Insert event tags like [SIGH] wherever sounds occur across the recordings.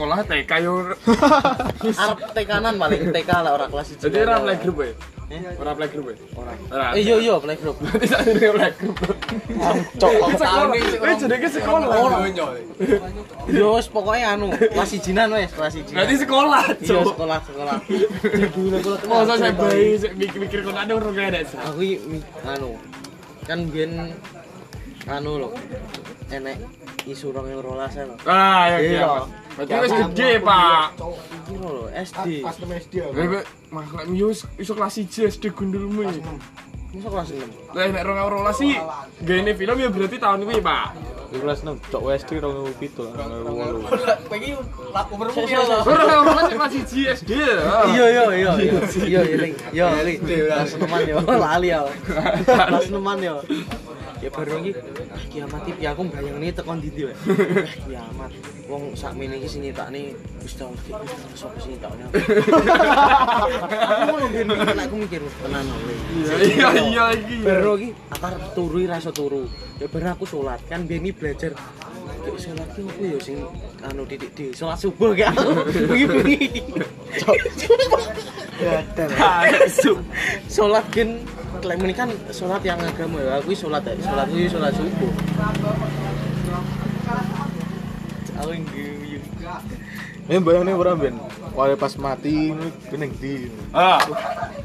kok. [LAUGHS] Orang sekolah TK yo. Arep tekanan paling TK lah ora kelas 1. Jadi ora playgroup ya? Ora playgroup ya? Ora. Ora. Eh iya iya playgroup. Berarti sak playgroup. Cok. Eh jenenge sekolah. Yo wis pokoke anu, kelas 1 wis, kelas 1. Berarti sekolah, Iya sekolah sekolah. Masa saya bayi mikir-mikir kon ada orang desa. Aku anu kan biyen anu lho. Enek isu 2012 lho. Ah, ya Iya. Berarti wis gede, Pak. Iki lho SD. Pas 6 SD ya. Lha makhluk mius iso kelas 1 SD gundulmu. Masa kelas 6. Lah nek 2012 sih gene film ya berarti tahun kuwi, Pak. Di kelas 6, cok WSD 2007 lah. 2008. Kowe iki laku umurmu piro sik, sik. Ora ora kelas 1 SD. Iya iya iya iya. Iya iya Ling. Iya Ling. Kelas 6 yo lali yo. Kelas 6 yo. Ya baru iki ah, kiamat iki aku bayangne tekan ndi wae. Kiamat. Wong sakmene iki sing nyetakne wis tau sapa sing nyetakne. Aku ngono aku mikir tenan lho. Iya iya iya iki. Baru iki akar turu ra iso turu. Ya baru aku salat kan biyen iki belajar Kayak sholat ki apa ya sing anu titik di sholat subuh kayak aku bengi-bengi. sholat gen lek meni kan sholat yang agama ya aku sholat sholat kuwi sholat subuh aku yang Ini bayangnya ora ben. Wae pas mati bening di. Ah.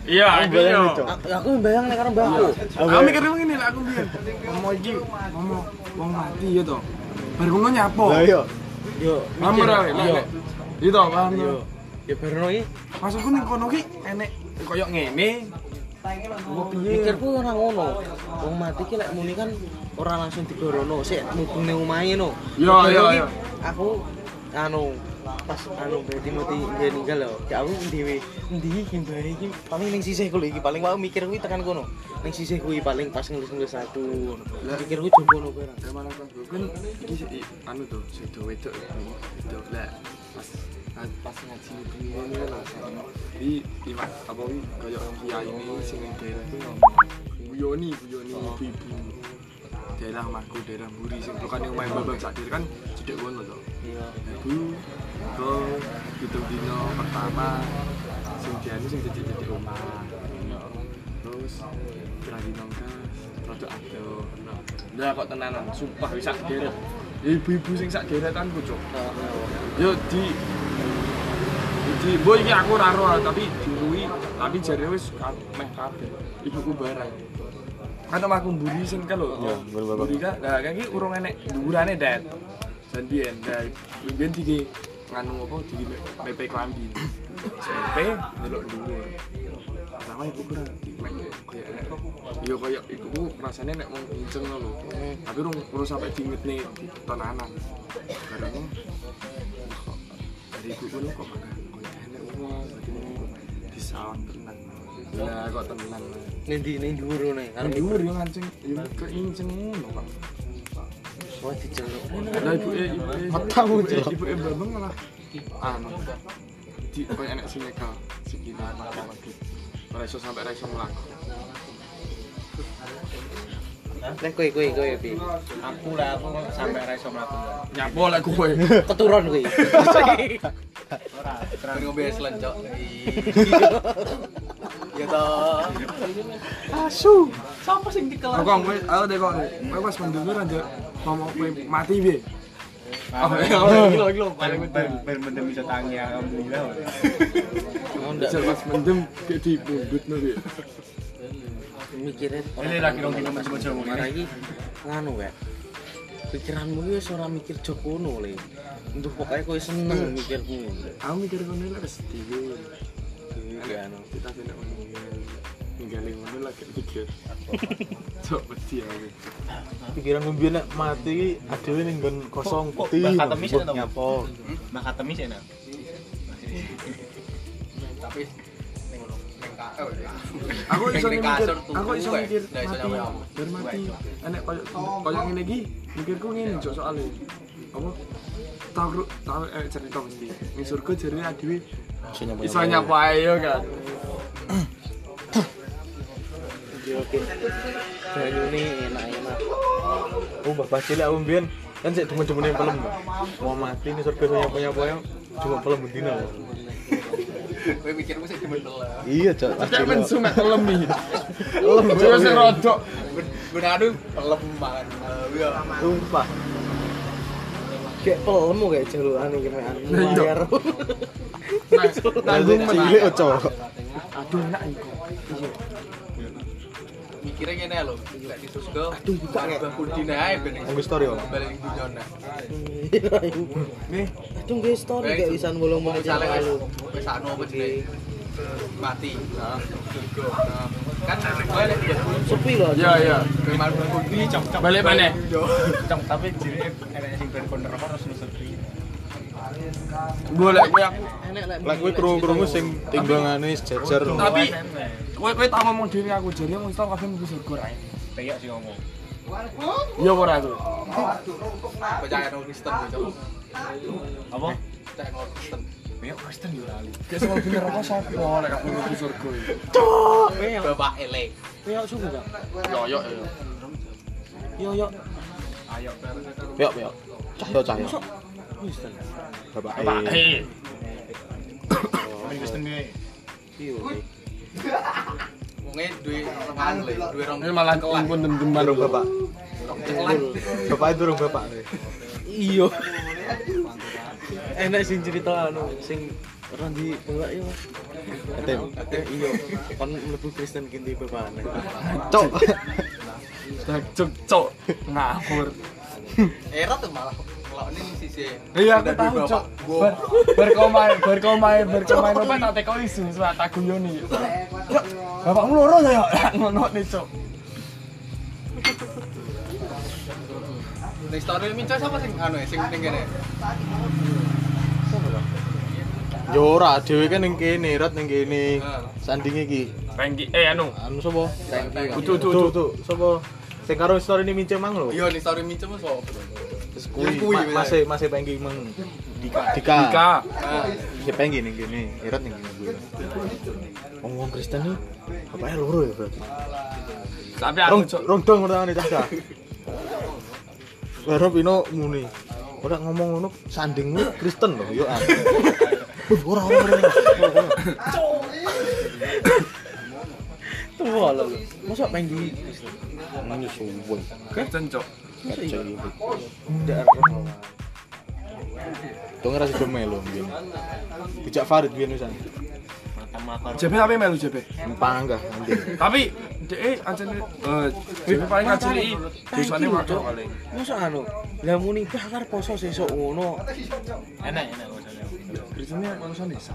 Iya, iki yo. aku, aku bayang nek karo mbakku Aku mikir ngene lek aku biyen. Ngomong iki, ngomong wong mati ya to. Bar ngono nyapo. Lah iya. yo Paham ora? yo Lek. Itu paham. yo yo. ya baru iki Maksudku ning kono ki enek koyo ngene. mikirku ora ngono wong mati ki lek muni kan ora langsung digorono sik mubung ning omahe no Iya, iya, iki iya. aku anu pas anu berarti mati dia ninggal lho ya aku dhewe endi iki mbah iki paling ning sisih kuwi iki paling aku mikir kuwi tekan kono ning sisih kuwi paling pas ngelis-ngelis satu mikirku jumbo no barang Ya malah kan kan iki anu to, sedo wedok. Wedok lek pas pas ngaji ini lho. Di iman apa wi koyo kiai ini sing ning daerah ku ngomong. Buyoni, buyoni ibu-ibu. Daerah Maku, daerah Buri sing yang main babak sak kan cedek ngono to. iya Ibu ke hitung dino pertama sing dianu sing cedek-cedek omah. Terus pirang dino kas rada ado. Kok tenanan, sumpah wis sak deret. Ibu-ibu sing sak deretan ku, Cuk. Yo di di boy iki aku ora ro tapi diruwi tapi jare wis meh kabeh. Ibuku barang. Kan omahku mburi sing lho. Iya, mburi bapak. Mburi kan. Nah, kan iki urung enek dhuwurane, Det. Dan biyen, nah, biyen digi nganu apa digi PP klambi. SMP delok dhuwur. Lama ibu kurang kayak enek. Yo kayak iku rasane nek wong kenceng lho. Tapi urung urung sampai diingetne tenanan. Karena dari ibu kuno kok makan kayak enek wong dadi disawang tenan. Lah kok tenan. Ning ndi ning dhuwur ne Kan dhuwur yo nganceng yo keinceng ngono, Pak. oh diceluk Lah ibu e ibu e Matamu, ibu e- Cok. ibu e babang malah anu di kayak enek sineka sikile mati. Ora iso sampai ora iso mlaku. Lek kowe kowe kowe pi. Aku lah aku sampai ra iso mlaku. Nyapo [LAUGHS] lek kowe. Keturun kowe. Ora, terus ngombe selencok. Ya toh. Asu. Sopo sing dikelak? Kok kowe ayo deh kok. Pas mendengar aja ngomong mati piye? Oh, iya, paling bisa tangi alhamdulillah. Pas mendem kayak di mikire Ini lagi nganu kayak pikiranmu iki wis ora mikir Jokono le. Untuk pokoknya kowe seneng mikirmu. Aku mikir wis dhewe. Iya anu. Kita tidak meninggal. Ninggalin ngono lagi mikir. Cok wedi aku. Pikiran nek mati adewe ning nggon kosong putih. bakal temis ya? Nyapo. Maka temis ya, Nak? Tapi iya. Aku iso mikir, aku iso mikir mati. mati. Enek koyo koyo ngene iki, mikirku ngene cok soalnya. Apa? Tahu kru- tahu eh, cerita mesti. Ning surga jare adewe Iso nyapa ayo kan. Oke oke. Banyune enak-enak. Oh, bapak cilik aku mbiyen kan sik demen-demene film mau mati nih surga saya punya apa cuma film bedino Kowe mikirmu sih demen telah. iya cok Cek mensu mek kelem iki. [LAUGHS] Yo sing rodok. Gunadu pelem mangan. Iya. sumpah Kayak pelemu kayak jaluan iki [LAUGHS] Iya. layar. Nanggung men. cilik oh, cok Aduh enak iku. Mikirnya ngene lho, lek di. Aduh, buka kayak. Bakul ben story om balik [LAUGHS] ning dunyone. Nih, Aduh nggih story kayak wisan bolong menit wis anu apa jenenge? Mati. Surga. Nah, kan lek di Sepi loh. ya ya. kowe malu kundi cok-cok. Balik maneh. Cok, tapi jenenge enek sing ben kono harus sepi. Boleh kowe aku. Lek. kowe krungu-krungu sing timbangane sejajar Tapi kowe kowe tak ngomong dhewe aku jadi wong Islam kabeh mlebu surga ra. Kayak sih ngomong. Iya ora aku. Percaya Kristen cok. Apa? Nang Kristen. Kayak Kristen yo lali. Kayak sing bener apa sapa lek aku mlebu surga iki. Kayak Bapak elek. kayak suka gak? Yo yo yo. Yo yo. Ayo. Yuk, yuk. Cahyo, cahyo. Kristen. Bapak Pak eh. eh. Kristen iki. Iya. Wonge duwe rong le, duwe rong. Ini malah pun dem-deman bapak. Bapak itu durung bapak. Iya. Enak sing cerita anu sing ora di bawa yo. Etem. Eh, Iya, kon mlebu Kristen kinti bapakane. Cok. Cuk cuk ngawur. Era tuh malah ini sisi. Iya aku tahu main, bar kau main apa tak teko isu sudah tak guyoni. Yuk, bapakmu loro ya [LAUGHS] ngono nih cuk. Ning story minca siapa sing anu ya, sing ning kene? Yo ora, dhewe kan ning kene, rat ning kene. Sandinge iki. Pengki eh anu. Anu sapa? Tuh, utu. tuh, sapa? Sing karo story ini minceng mang lho. Iya ning story minca mas opo? Terus Yang kuwi, masih masih pengki mang Dika. Dika. Dika. Ya pengki ning kene, irat ning kene. Wong-wong Kristen nih, bapaknya loro ya berarti. Tapi aku rong dong ngene cah. Baru pino muni. Ora ngomong ngono sandingmu Kristen lho, yo ah. Ora ora ora. Tuh lho. Mosok penggi Kristen. Ini suwe. Kristen. Mosok iya. Ndak Tuh ngerasa mbiyen. Dijak Farid biyen wisan. JB apa melu JB? Panggah anjing. Tapi DE ancene eh JB paling ngajari dosane waktu paling. Mosok anu. Lah muni bakar poso sesuk ngono. enak enak kok. Kristennya urusan desa.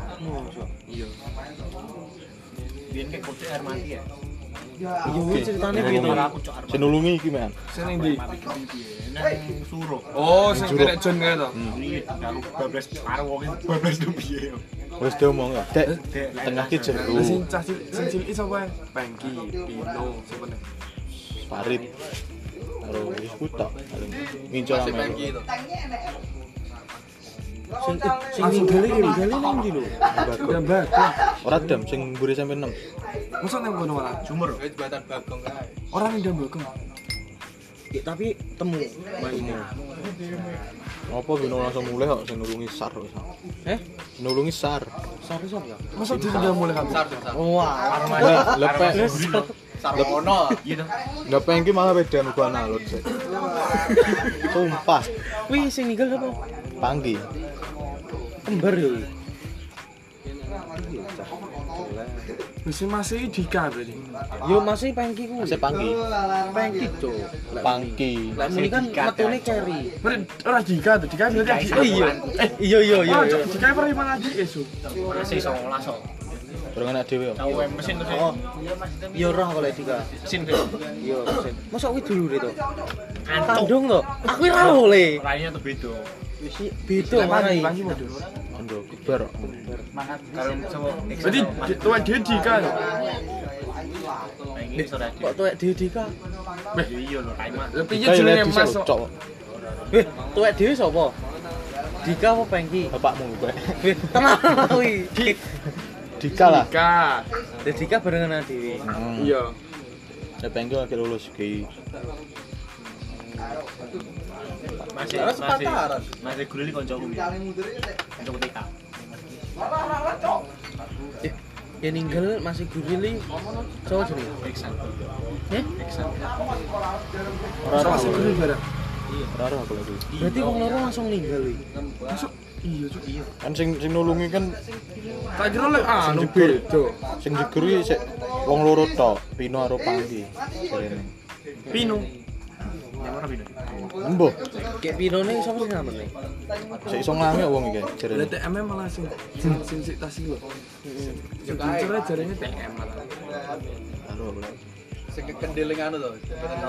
Iya. Biyen ke kote air mati ya. Iya wis ceritane piye to? Aku cok air Sing nulungi iki men. Sing ndi? nang suruh. Oh, sing kena John kae to. Iya, aku bablas karo wong bablas do piye. Wis diomong ya. Dek, tengah ki jeru. Lah sing cah sing cilik sapa? Pengki, Pino, sapa nih? Farid. Karo wis ku tok paling. Nginco Masih ame. Itu. Sing eh, sing ninggali ninggali nang ndi lho? Ya bagong. Ora dem sing mburi sampe 6. Masa nang kono malah? Sumur. Wis jembatan bagong kae. Yang bagong. Ya, tapi temu maine. Apa bino langsung mulai kok sing nulungi Sar. Eh, Nulungi Sar. sare sapa ya? Masa ditinggal mulai kabeh? Sar sar. Wah, Lah, lepek. Sar ono. Enggak pengki malah beda nuku analog sih. Sumpah, Wih, sing ninggal apa? Panggi. Kembar ya. Wis masih Dika berarti. Yo masih pengki ku. Masih panggi. pengki, Cuk. Pangki. Lek muni kan metune. Berarti ora Dika tuh, Dika berarti adik. Oh iya. Eh, iya iya iya. Oh, iya. Dika pernah mana adik esuk. Masih 19 kok. Terus anak dhewe. ya? Tahu mesin terus. Oh. Iya roh kalau Dika. Mesin Iya, mesin. Masa kuwi dulure to? Kandung to. Aku ora oleh. Lainnya tuh beda. Wis beda. Kalau sama Berarti tuwa dia Dika. ini sore Kok tuwek? Iya lho, piye jenenge Mas? dhewe sapa? Dika apa pengki? Bapakmu kowe. Tenang kuwi. Dika lah. Dika. Dika barengan dhewe. Hmm. Iya. Ya pengki lagi lulus ki. Masih masih sepantaran. masih gurili kancaku. Kancaku TK. Eh, yang ninggal masih gurili cowok jadi Iksan. eh Iksan. Ora Sama sih gurih bareng. ora aku lagi. berarti wong loro langsung ninggal iki Masuk iya cuk. Iya. Kan sing sing nulungi kan Tak kira lek anu jegur. beda. sing digeri sik wong loro tok, Pino karo Panggi. Jarene. Pino. Yang mana bina? Embuh, kayak pino nih sama sih namanya sik iso nglangi wong iki Lah jarene. TM malah sing sing sing tas iki lho. Sing dincere jarene TM malah. Karo aku. Sing kendeling anu to.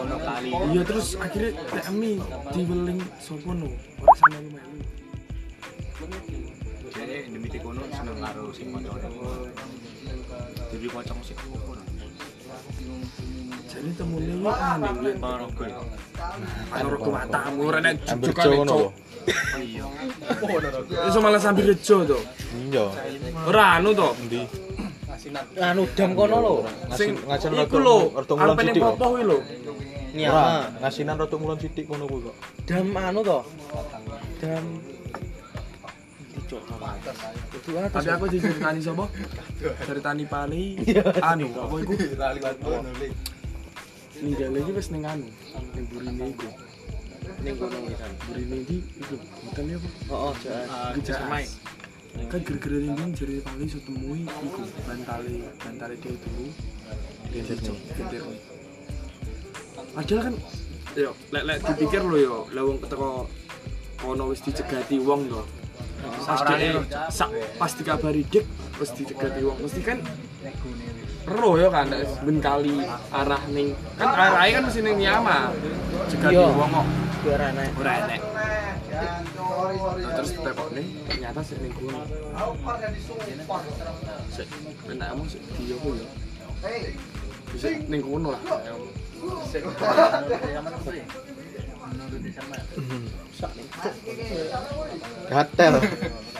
Ono kali. Iya terus akhirnya TM diweling sopo no. Ora sama lu melu. Jadi demi kono seneng karo sing kancane. Jadi kocok sik opo. Jadi temune iki aneh ya. Karo gue. Menurut ku matamu ora nek Ambil jujukan jo ngono lho. Iya. Iso malah sambil rejo to. Iya. Ora anu to. Endi? anu dam kono lho Sing ngajen iku lho, rada alpene sithik. popo kuwi lho. Ora, nyama ngasinan rada mulan sithik ngono kuwi kok. dam anu to dam itu Tapi aku diceritani sapa? Ceritani Pali. Anu, apa iku? Ninggale iki wis ning anu, ning burine iku. ning kono wisan Burine iki iku hotelnya apa? oh oh jangan Gejas. Kan gara-gara ning jari Pali iso temui iku bantale, bantale dia dulu. Dia dicok getir. Padahal kan yo lek lek dipikir lho yo, lah wong teko kono wis dicegati wong to. Pas dia sak pas dikabari dik wis dicegati wong. Mesti kan ero yo kan nek ben kali arah ning kan arahe kan mesti ning Yama. Cegati Iya. wong kok biar enak ora. Nah, terus tepokne ternyata sik ning kono. Sik penakmu sik dia apa ya? Bisa ning kono lah. Gatel.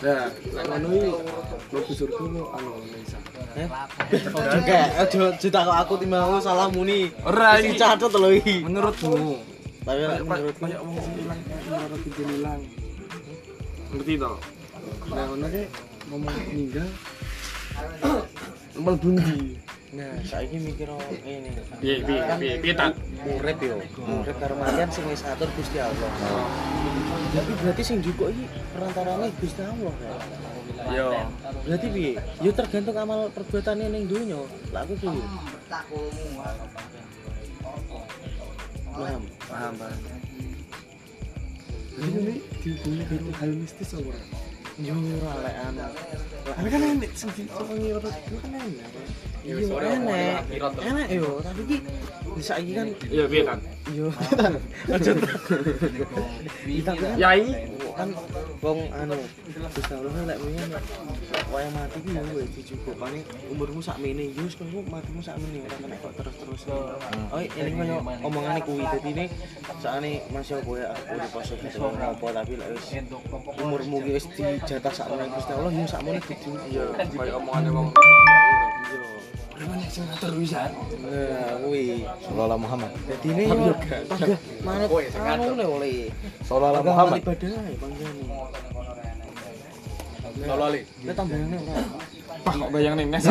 Nah, nek ngono iki mlebu surga anu Nisa. Eh juga aja cerita kok aku timbang aku salah muni Ora iki catet lho iki menurutmu. tapi menurut kayak wong sing ilang, ora pintu ilang. Ngerti to? Nah, ngono ki ngomong ninggal. Mlebu ndi? nah saiki mikir oh, ini Piye piye piye piye tak? urip yo urip karo matian sing wis atur Gusti Allah tapi berarti sing juga iki perantarane Gusti Allah Yo. berarti piye yo tergantung amal perbuatannya ning dunya lah aku piye paham Paham, paham. Jadi ini dihubungi karo hal mistis apa? yo ora lek anu Tapi kan enek sing disokongi orang itu kan enek. yo enek enek yo tapi ki saiki kan Iya, piye kan? yo tapi kan Yai. Kan wong anu Gusti Allah kan lek wingi nek wae mati ki yo wis dicukupane umurmu sakmene yo wis kono matimu sakmene ora kena kok terus-terus. Oh eling koyo omongane kuwi dadi ne sakane masih ya? Ora poso gitu apa tapi lek wis umurmu ki wis dijatah sakmene Gusti Allah yo sakmene kudu Iya, kayak omongane wong. Iya Emang sing ngatur wisan. nah kuwi Sallallahu Muhammad. dadi ne yo panggah manut anu le oleh Sallallahu Muhammad. ibadah ae panggane Lolo li. Kita tambahane ora. Pak kok bayang ning nes.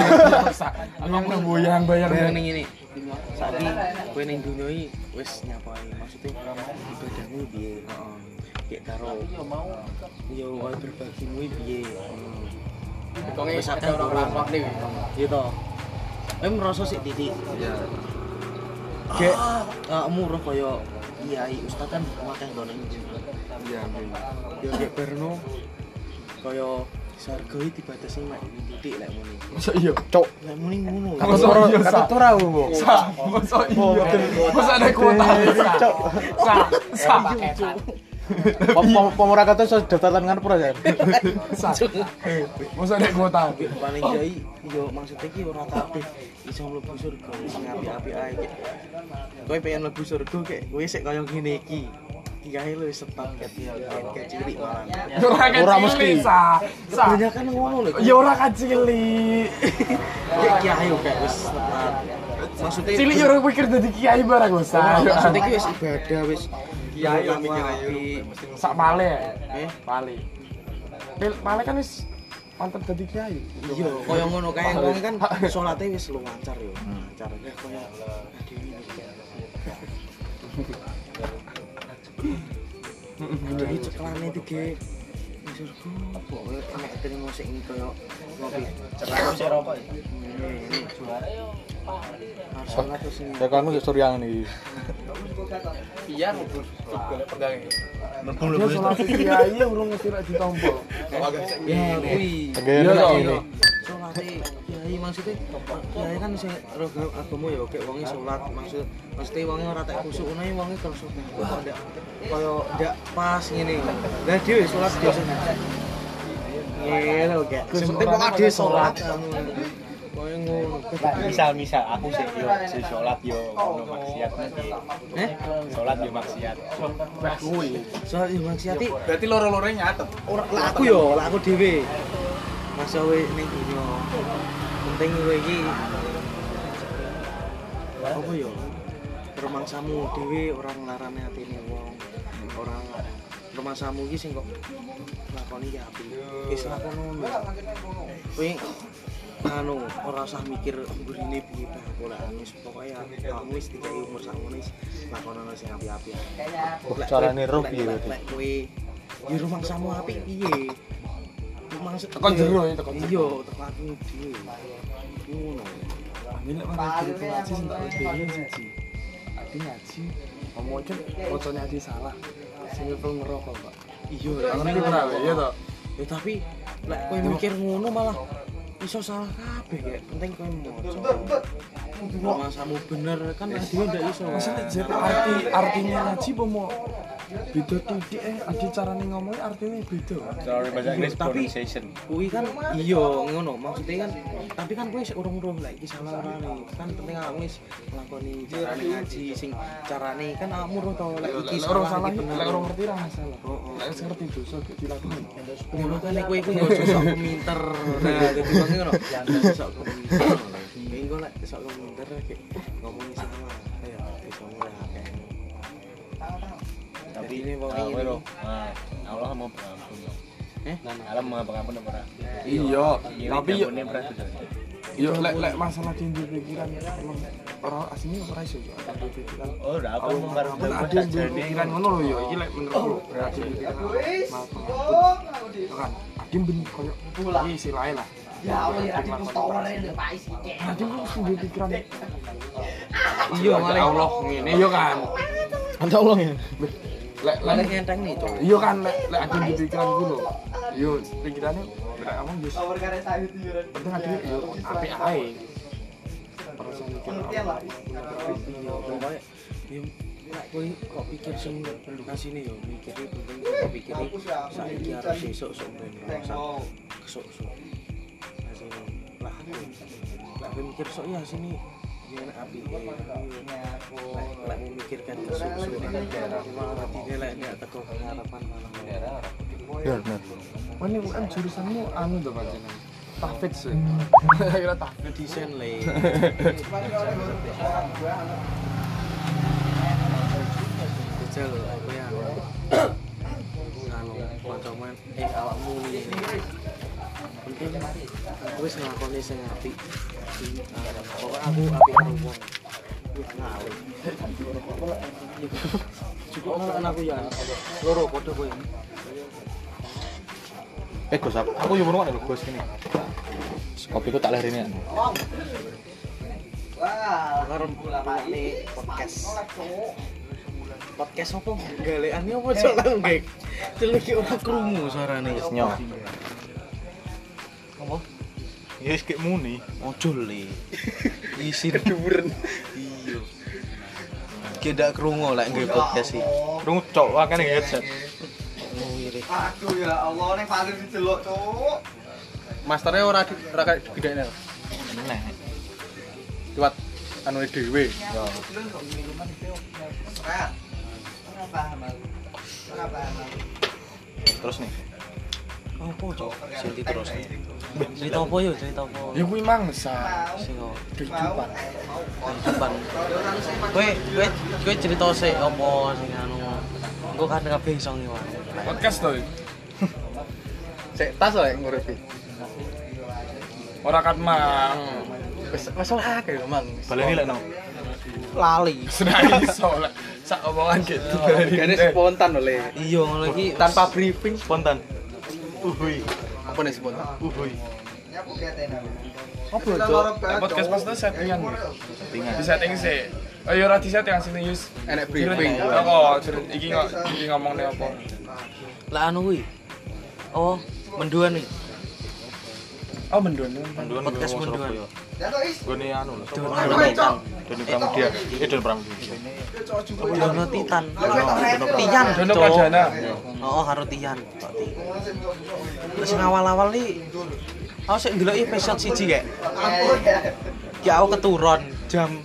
[LAUGHS] Aku mau boyang bayang Bayang ning. ning ngene. Saiki kowe ning dunya iki wis nyapai, maksudnya ibadahmu piye? Heeh. Kayak karo yo wae berbagimu piye? Wis akeh orang-orang nih. Iya to. Kowe merasa sik titik. Iya. Kayak kamu roh kaya kiai ustaz kan akeh to ning Iya, yo kayak berno kaya sarga iki dibatasi mek titik lek muni. Masa iya? Cok. Lek muni ngono. Masa iya, Sa? Aku ora aku. Sa, masa iya? Masa ada kuota Sa? Sa, sa, Pemurah kata so daftar ngarep ora ya? sa. Masa ada kuota? paling jai yo maksudnya ki ora kabeh iso mlebu surga sing ae Kayak, kowe pengen mlebu surga kayak kowe sik kaya ngene iki kiai lu sepat ket ket cilik malah Ora Ora kecil, mesti. Kebanyakan ngono lho Ya ora kecil. kayak kiai yo kayak wis tepat maksudnya Cilik ya orang pikir dadi kiai barang. Ora, maksudnya ki wis ibadah wis kiai Laku mikir ayo. sak pale Eh, pale Pil, pale kan wis mantep dadi kiai. Iya kaya ngono kae wong kan [LAUGHS] salate wis lumancar yo. Lancar. Ya jadi ceklane tiga. Terima sing ngopi? Ceklane sing rokok ya. ini harus sholat terus ini Ya kan wis suryang iki. Iya juga pegang. dia salah kiai urung mesti rek ditompo ya kuwi Iya, nek iya. ini. salate kiai maksudnya kiai kan sing rogo agama ya kayak wonge salat maksud mesti wonge ora tak kusuk ngono ya wonge terus kok ndak kaya ndak pas ngene. Lah dhewe salat biasa. Ngene oke sing penting kok ade salat ngono Misal misal aku sih yo si sholat yo ono maksiat iki. eh? Sholat yo maksiat. kuwi salat yo maksiati Berarti loro-loro nyatet. ora lah aku yo lah aku dhewe. Masa we ning dunya? Penting kowe iki. Apa yo? Rumangsamu dhewe ora nglarane atine wong. Ora rumangsamu iki sing kok lakoni ya apik. Wis lakono ngono anu ora usah mikir burine piye ta ora anu pokoke kamu wis dikai umur sak ngono wis lakonono sing apik-apik. Oh, carane roh piye Lek- kowe ya rumangsamu apik piye? Rumangsa Tekan jero ya, tekan iya tekan aku dhewe ngono. Ini lek mana guru ngaji sing tak lebih siji. Adi ngaji. Ngomongin bocahnya adi salah. Sing ngerokok pak. Iya Aku ngerti ora ya toh. Ya tapi lek kowe mikir ngono malah iso salah kabeh kayak penting kowe maca. Rumangsamu bener? Kan dhewe ndak iso. Jadi arti artinya ngaji apa mau beda titik eh adi carane ngomongnya artinya beda. Kalau bahasa Inggris Tapi- pronunciation. kuwi kan iya ngono. Maksudnya kan tapi kan kowe sik urung roh lek iki salah ora nih. Kan penting awakmu wis nglakoni carane ngaji sing carane kan awakmu roh to lek iki lek orang salah lek orang ngerti ra masalah. Lek wis ngerti dosa dilakoni. Ngono kan nek kowe iku ngono sok keminter nah dadi ngono. Sok keminter minggu lek sok keminter kayak ngomongin salah ya iso ini ah, ini. kowe. Ah, Allah mau pengampun. yo. Eh? Allah mau pengampun apa ora? iya. Iya, tapi yo berat sudah. yo lek lek masalah di pikiran emang orang aslinya ora iso yo pikiran. Oh, udah apa mau ada pikiran ngono lho yo iki lek menurutku ada di pikiran kan adi ben koyo iki silae lah. Ya apa ya adi adi mesti di pikiran? Iya Allah ngene. Yo kan? Anta Allah ya. Lek lek. Ngenteng nih cok. Iya kan lek lek adi di pikiran ku lho. Yo pikirannya lek kamu wis penting adi yo apik ae. Perasaan mikir Iya, pokoknya ya lek kowe kok pikir sing kasine yo mikire penting kok pikire saiki arep sesuk sok ben rasa kesuk sok. Asine lah kowe mikir sok ya sini ya nek api harapan bener. Mana jurusanmu anu tuh panjenengan? Tahfidz sih. Kira tahfidz. desain le Jajal apa ya anu kancaman eh awakmu ini aku wis nglakoni sing apik. Pokoknya aku apik karo wong. Cukup kan aku ya. Loro padha kowe. Eh Gus, aku, aku yo ngono lho Gus ini. Kopiku tak lahir ini. karo nih podcast. Podcast apa? Galeane apa cok? Lah nggak celiki ora krungu suarane. Nyo. Apa? Ya wis kayak muni. ojo le [LAUGHS] isi duren iya kita krungu lek nggih podcast iki Krungu cok akane headset. ngiri Aduh ya Allah, ning paling diceluk, Cuk. Masternya ora ora kayak gede nih. Nah. Kuat anu dhewe. Mal? Terus nih. Apa cok sing terus cerita apa yo cerita apa Ya kuwi mangsa sing kehidupan. kehidupan kowe kowe kowe cerita sik sing anu Engko kan kabeh iso ngewan. Podcast to. Sik tas wae nguripi. Ora kan mang. Wis masalah akeh mang. Baleni lek no. Lali. [LAUGHS] Sudah iso lah. Sak omongan gitu. Gane spontan oleh Iya ngono iki tanpa briefing Spontan. Uhuy. apa nih spontan? Uhuy. Apa? Nek podcast pas itu settingan. Settingan. Di setting sih. Oh iya ora di setting sini Yus. Enek briefing. Apa iki iki ngomongnya apa? lah anu kuwi. Oh, menduan nih. Oh mendon. Panduan Podcast ngomong menduan. Surabaya. Gone anu. Dono Titan. Doni Pramudia. Eh Doni Pramudia. Dono Titan. Dono Tian. Dono Cok. Pradana. Oh, karo Tian. Kok Ti. Terus yang awal-awal nih Aku sik ndelok episode siji kayak. Ya aku keturun jam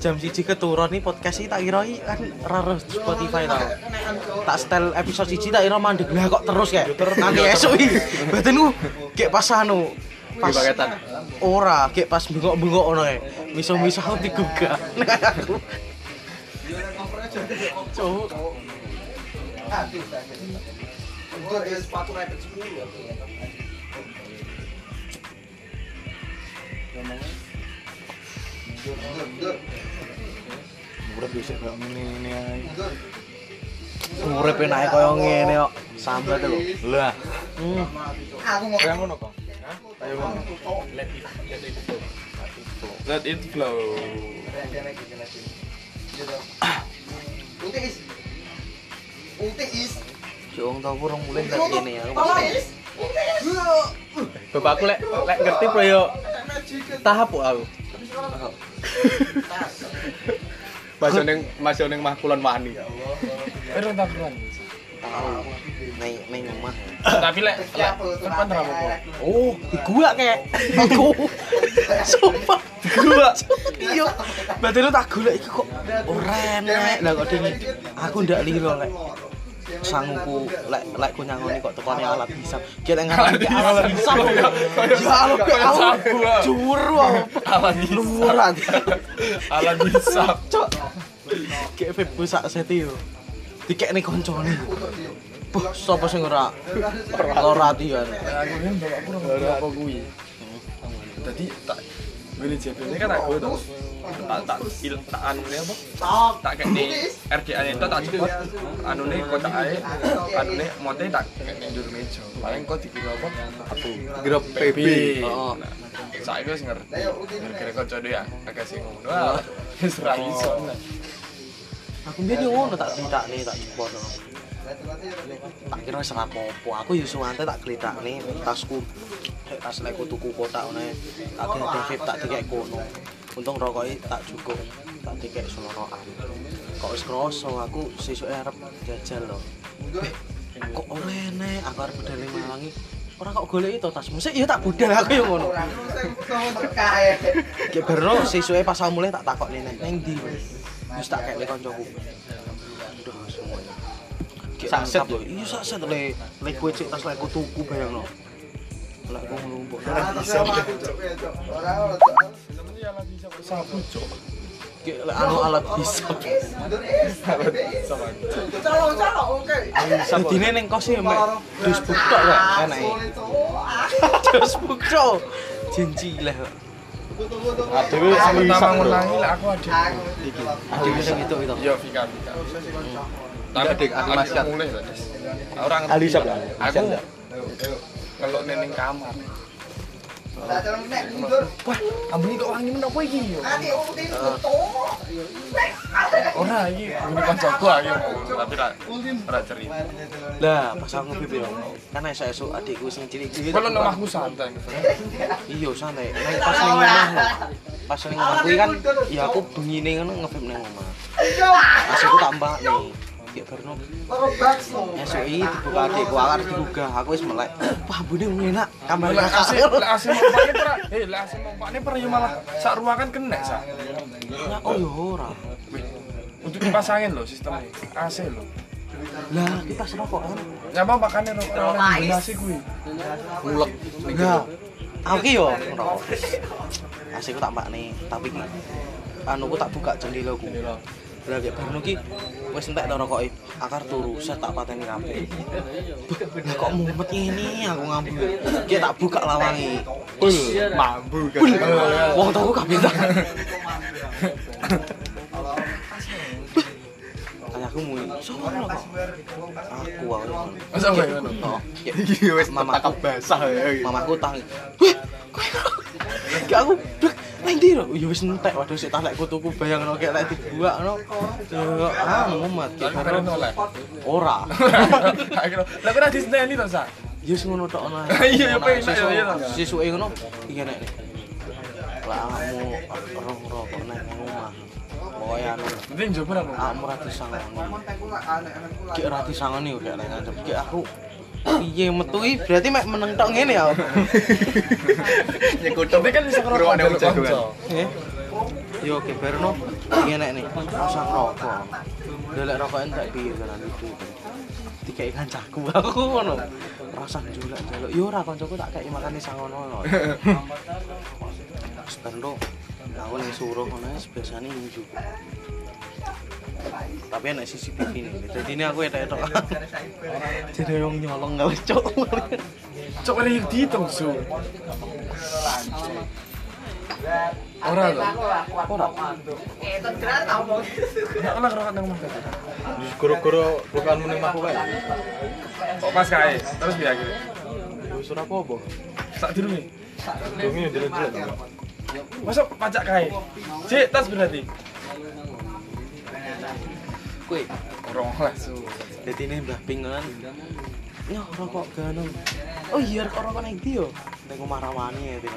jam siji keturun nih podcast ini tak kira iki kan raro Spotify tau. Tak setel episode siji tak kira mandek lah kok terus kayak. Nanti esuk iki batinku kayak pas anu pas ora kayak pas bengok-bengok ngono kae. Miso-miso aku digugah. Aku Cuk. Urip bisa kok ngene-ngene ae. Urip enake koyo ngene kok. Sambat lho. Lah, Hmm. kayak ngono kok. Ayo ngono. Let it flow. Cuk wong tau kurang mulai ndak ngene ya. aku pasti. Bapakku lek lek ngerti bro yo tahap kok aku. Masuk ning masuk ning Mahkulon Wani. Eh ora taburan. Tahu. Neng neng omah. Tapi lek lek depan ora apa-apa. Oh, di gua kek. Aku. Sumpah, di gua. Iya. Berarti lu tak golek iki kok ora enek. Lah kok dingin. Aku ndak liro lek. Sangku lek lek ku nyangoni kok tekone alat hisap. Kita ngarani alat hisap. Ya Allah, aku juru Alat. Luaran. Alat hisap. Cok. Kayak Febo sak seti yo. Dikekne koncone. Buh, sapa sing ora ora atian. Aku kan bapakku ora apa kuwi. Tadi tak Gue ini kan aku tuh tak tak il tak anu apa? Tak kayak di RDA itu tak cepet anu nih kotak ae anu nih mote tak kayak juru meja. Paling kok dikira apa? Aku Grup PB. Oh. Saya gue ngerti. Kira-kira kau coba ya agak sih wis ra iso. Aku biyen yo ngono tak nih tak cepot. Tak kira wis apa-apa. Aku yo suwante tak nih tasku. Tas lek tuku kotak ngene. Tak gede vape tak dikek kono. Untung rokoke tak cukup. Tak dikek selorokan. Kok wis kroso aku sesuke arep jajal lho. Kok ora enek aku arep ning Malangi. Ora kok goleki to tasmu. Sik ya tak budal aku yo ngono. Kayak baru sesuai pasal mulai tak takok nih neng di wis tak kayak koncoku. Kayak Sakset lengkap. Iya sakset le le kue cek tas le ku tuku bayang no. Lek ku nglumpuk. Sabu cok. Kayak lek anu alat hisap. Dadine ning kos e mek dus buktok kok enake. Dus buktok. Cincilah. Adewe Aku sing pertama ngulangi lek aku. Iki. Adik sing itu itu. Iya, Vika, Vika. Tapi Adik, adik Mas Kat. mulai. Orang. Ali lah. Aku ngelok ning kamar. Wah, ambune kok wangi men apa iki yo? Ora iki bunyi kancaku ayo. Tapi ra ora cerita. Lah, pas aku ngepip yo. Kan esuk-esuk adikku sing cilik-cilik. Kalau nang omahku santai. Iya santai. Nang pas ning omah. Pas ning omah kuwi kan ya aku bengine ngono ngevip ning omah. Pas aku tak mbak nih. Kayak Berno. Esuk iki dibuka adikku akar digugah. Aku wis melek. [CLEARS THROAT] Wah, bune enak. Kamar Lek AC, kasar. lek AC mompakne pernah, eh lek AC mompakne pernah yo malah sak ruangan kena sak. Oh ya ora. Untuk dipasangin loh sistemnya AC loh. Lah, kita serokok kan. Nyapa makannya rokok kombinasi kuwi. Ngulek. Lah, aku ki yo ngerokok. Asik [LAUGHS] tak mbak nih, tapi ki anu ku tak buka jendela ku. Lah kayak barno ki wis entek to rokoke. Akar turu, set tak pateni kabeh. Lah kok mumet ini aku ngambu. Ki tak buka lawangi. Pul, mambu kan. Wong tuaku kabeh tak. [LAUGHS] Aku muni, sono kok. Aku aku. Masa kowe ngono? Oh, ya. [LAUGHS] Iki wis Mamaku. basah ya. mamaku tangi weh kowe kok aku blek nang ndi lho ya wis entek waduh sik tak lek kutuku bayangno kayak lek dibuak no ya ah mumet Lah keren oleh. ora [LAUGHS] lah kok disenteni to, Sa? ya wis ngono tok nah [LAUGHS] Iya, ya penak, ya, iya, sisuke ngono iki nek lah kamu rong rokok nang omah pokoknya anu Penting njaba apa? kamu disangoni ki ra disangoni kayak lek ngancep ki aku piye metu iki berarti mek meneng tok ngene ya [LAUGHS] Nyekutup. Tapi kan bisa ngerokok Ngerokok ada jagoan. Eh. Yo oke Berno. Enek nih. Rasa rokok. Delek rokok entek piye kan itu. Dikai kancaku [LAUGHS] aku ngono. Rasa julek jaluk. Yo ora kancaku tak kei makane sangono. Wis [LAUGHS] Berno. Aku ning suruh ngono wis biasane njuk. Tapi enak CCTV nih. Jadi ini aku etok-etok. [LAUGHS] Jadi yang nyolong gak cok. [LAUGHS] Cok ada yang dihitung, Su. Ora to. Ora. Nek ora ngerokok nang omah tadi. Goro-goro bukan meneng aku kae. Kok pas kae. Terus piye akhirnya? Wis ora apa-apa. Sak durunge. Dungi jelek-jelek. Masuk pajak kae. Cek tas berarti. Kue. Orang lah, Su. Jadi ini Mbah Ping kan Nyoh rokok gano Oh iya rokok rokok nang ndi yo Ning omah Ramani ya Ping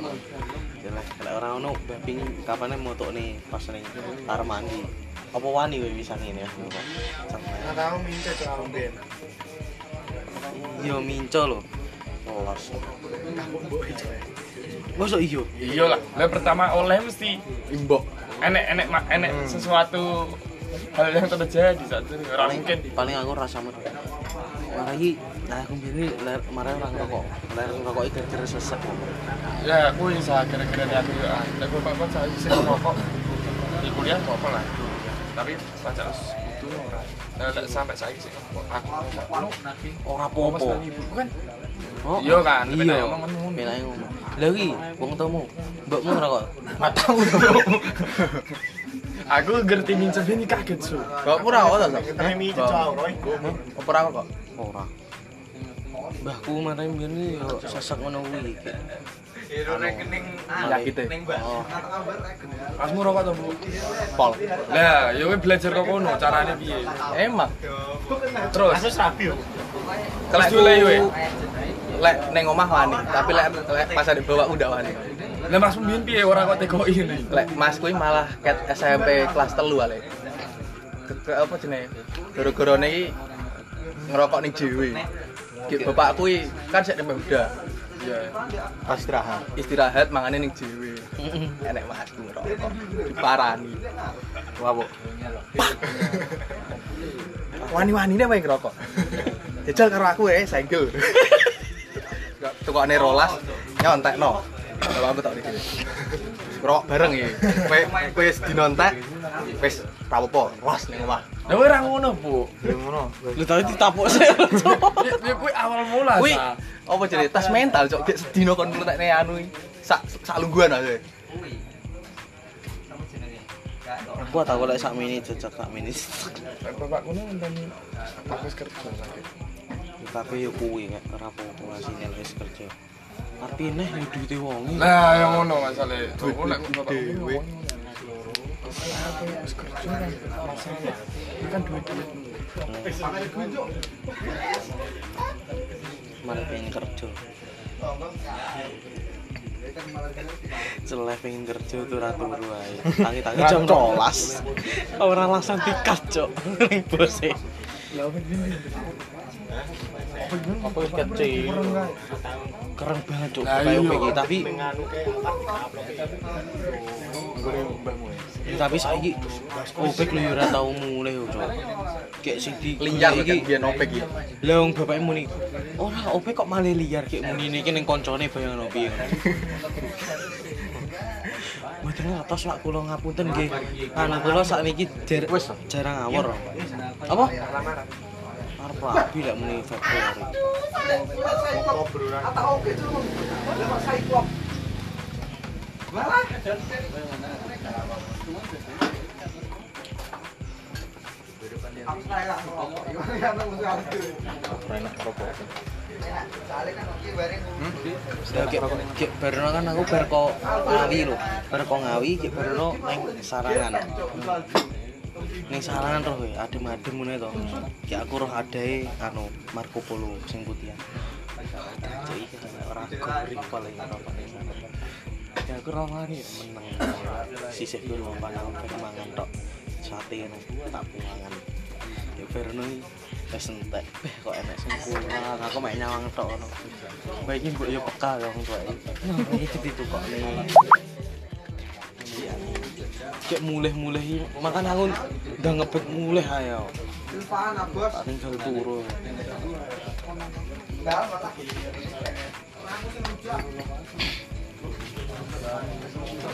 Jelek lek ora ono Mbah Ping kapane motok nih pas ning kamar mandi Apa wani kowe bisa ngene ya Sampai tahu mince cok ben. Iya minco lho Los Masa iya? Iya lah. Lah pertama oleh mesti Imbok. enek enek ma- enek sesuatu hal yang terjadi saat itu ora Paling, mungkin. paling aku rasa mer Lagi, nah aku bini marah orang rokok Ler rokok itu kira sesek. Ya aku bisa kira-kira nih aku ya lah gue pak saya sih merokok di kuliah apa lah. Tapi pajak itu ora. Nah, lek sampai saya sih aku Ora apa mas popo kan? Oh, Iya kan, iya. ngomong ngomong. Lah iki wong temu, mbokmu ngerokok. tahu aku ngerti mincet ini kaget su Kok ora kok ta? Tapi mince cok, Roy. Apa ora kok? Ora. Mbahku kemarin ngene yo sesek ngono kuwi. rekening Yakite. Oh, kamu rokok tuh bu Pol. lah gue belajar kok kono caranya piye Emang. terus Kasus rapi yo. Terus dulu ya. Lek neng omah wani, tapi lek lek pas ada bawa udah wani. lah mas pemimpin piye orang kok teko ini Lek Mas kuwi malah ket SMP kelas telu ale. Ke, ke apa jenenge? Goro-gorone iki ngerokok ning dhewe. Ki bapak kuwi kan sik nembe udah. iya Pas istirahat. Istirahat mangane ning dhewe. Enek Mas ku ngerokok. Diparani. Wabuk. Wani-wanine wae ngerokok. Jajal karo aku ya, senggel. Tukokane rolas nyontekno. Kalau aku tak dikira. Ngerokok bareng ya. Kowe wis dinontek wis ra apa-apa, ros ning omah. lah gue ngono bu ngono. lu tau ditapuk sih. ya gue awal mula Kuwi apa jenenge tas mental cok gek sedino kon ngletekne anu sak sak lungguhan aja. Aku tau lek sak mini cocok sak mini. bapakku nih ngenteni aku kerja sakit Tapi yo kuwi nek ora apa-apa wis kerja. Tapi neh yo duwite wong. Nah, yang ngono masalah. Duit lek bapak dhewe. Aku wis kerja kan masalah. Kan duit duit. Malah pengen kerja. Celeh pengen kerja tuh ratu turu ae. Tangi-tangi jam 12. Ora langsung dikat, Cok. [LAUGHS] Bose. Lah apa kecil? Keren banget, Cok. Lah, Kayak iya. OPG tapi tapi saiki OPG lho yo ora tau mulai, Cok. Kayak sing di Liar iki biyen opek iki. Lah wong bapake muni, "Ora, ope kok malah liar kayak muni iki ning koncone bayangno piye." [LAUGHS] Mboten ngertos Pak kula ngapunten nggih. Anu kula sakniki jar jarang ngawur. Apa? Arep rabi lek muni Februari. Enak rokok. Kek kek barono kan aku bar kok ngawi lho. Bar kok ngawi kek ning sarangan. Ning sarangan roh we, adem-adem ngene to. Kek aku roh adae anu Marco Polo sing sana. Ya aku roh mari meneng. Sisih dulu panang tok. Sate ngono tak. Ya iki wis entek. Kok aku mek nyawang tok ngono. Baik iki mbok yo peka tuwa iki. Nah. Cek mulih-mulih makan aku udah ngebet mulih ayo. Tinggal turu.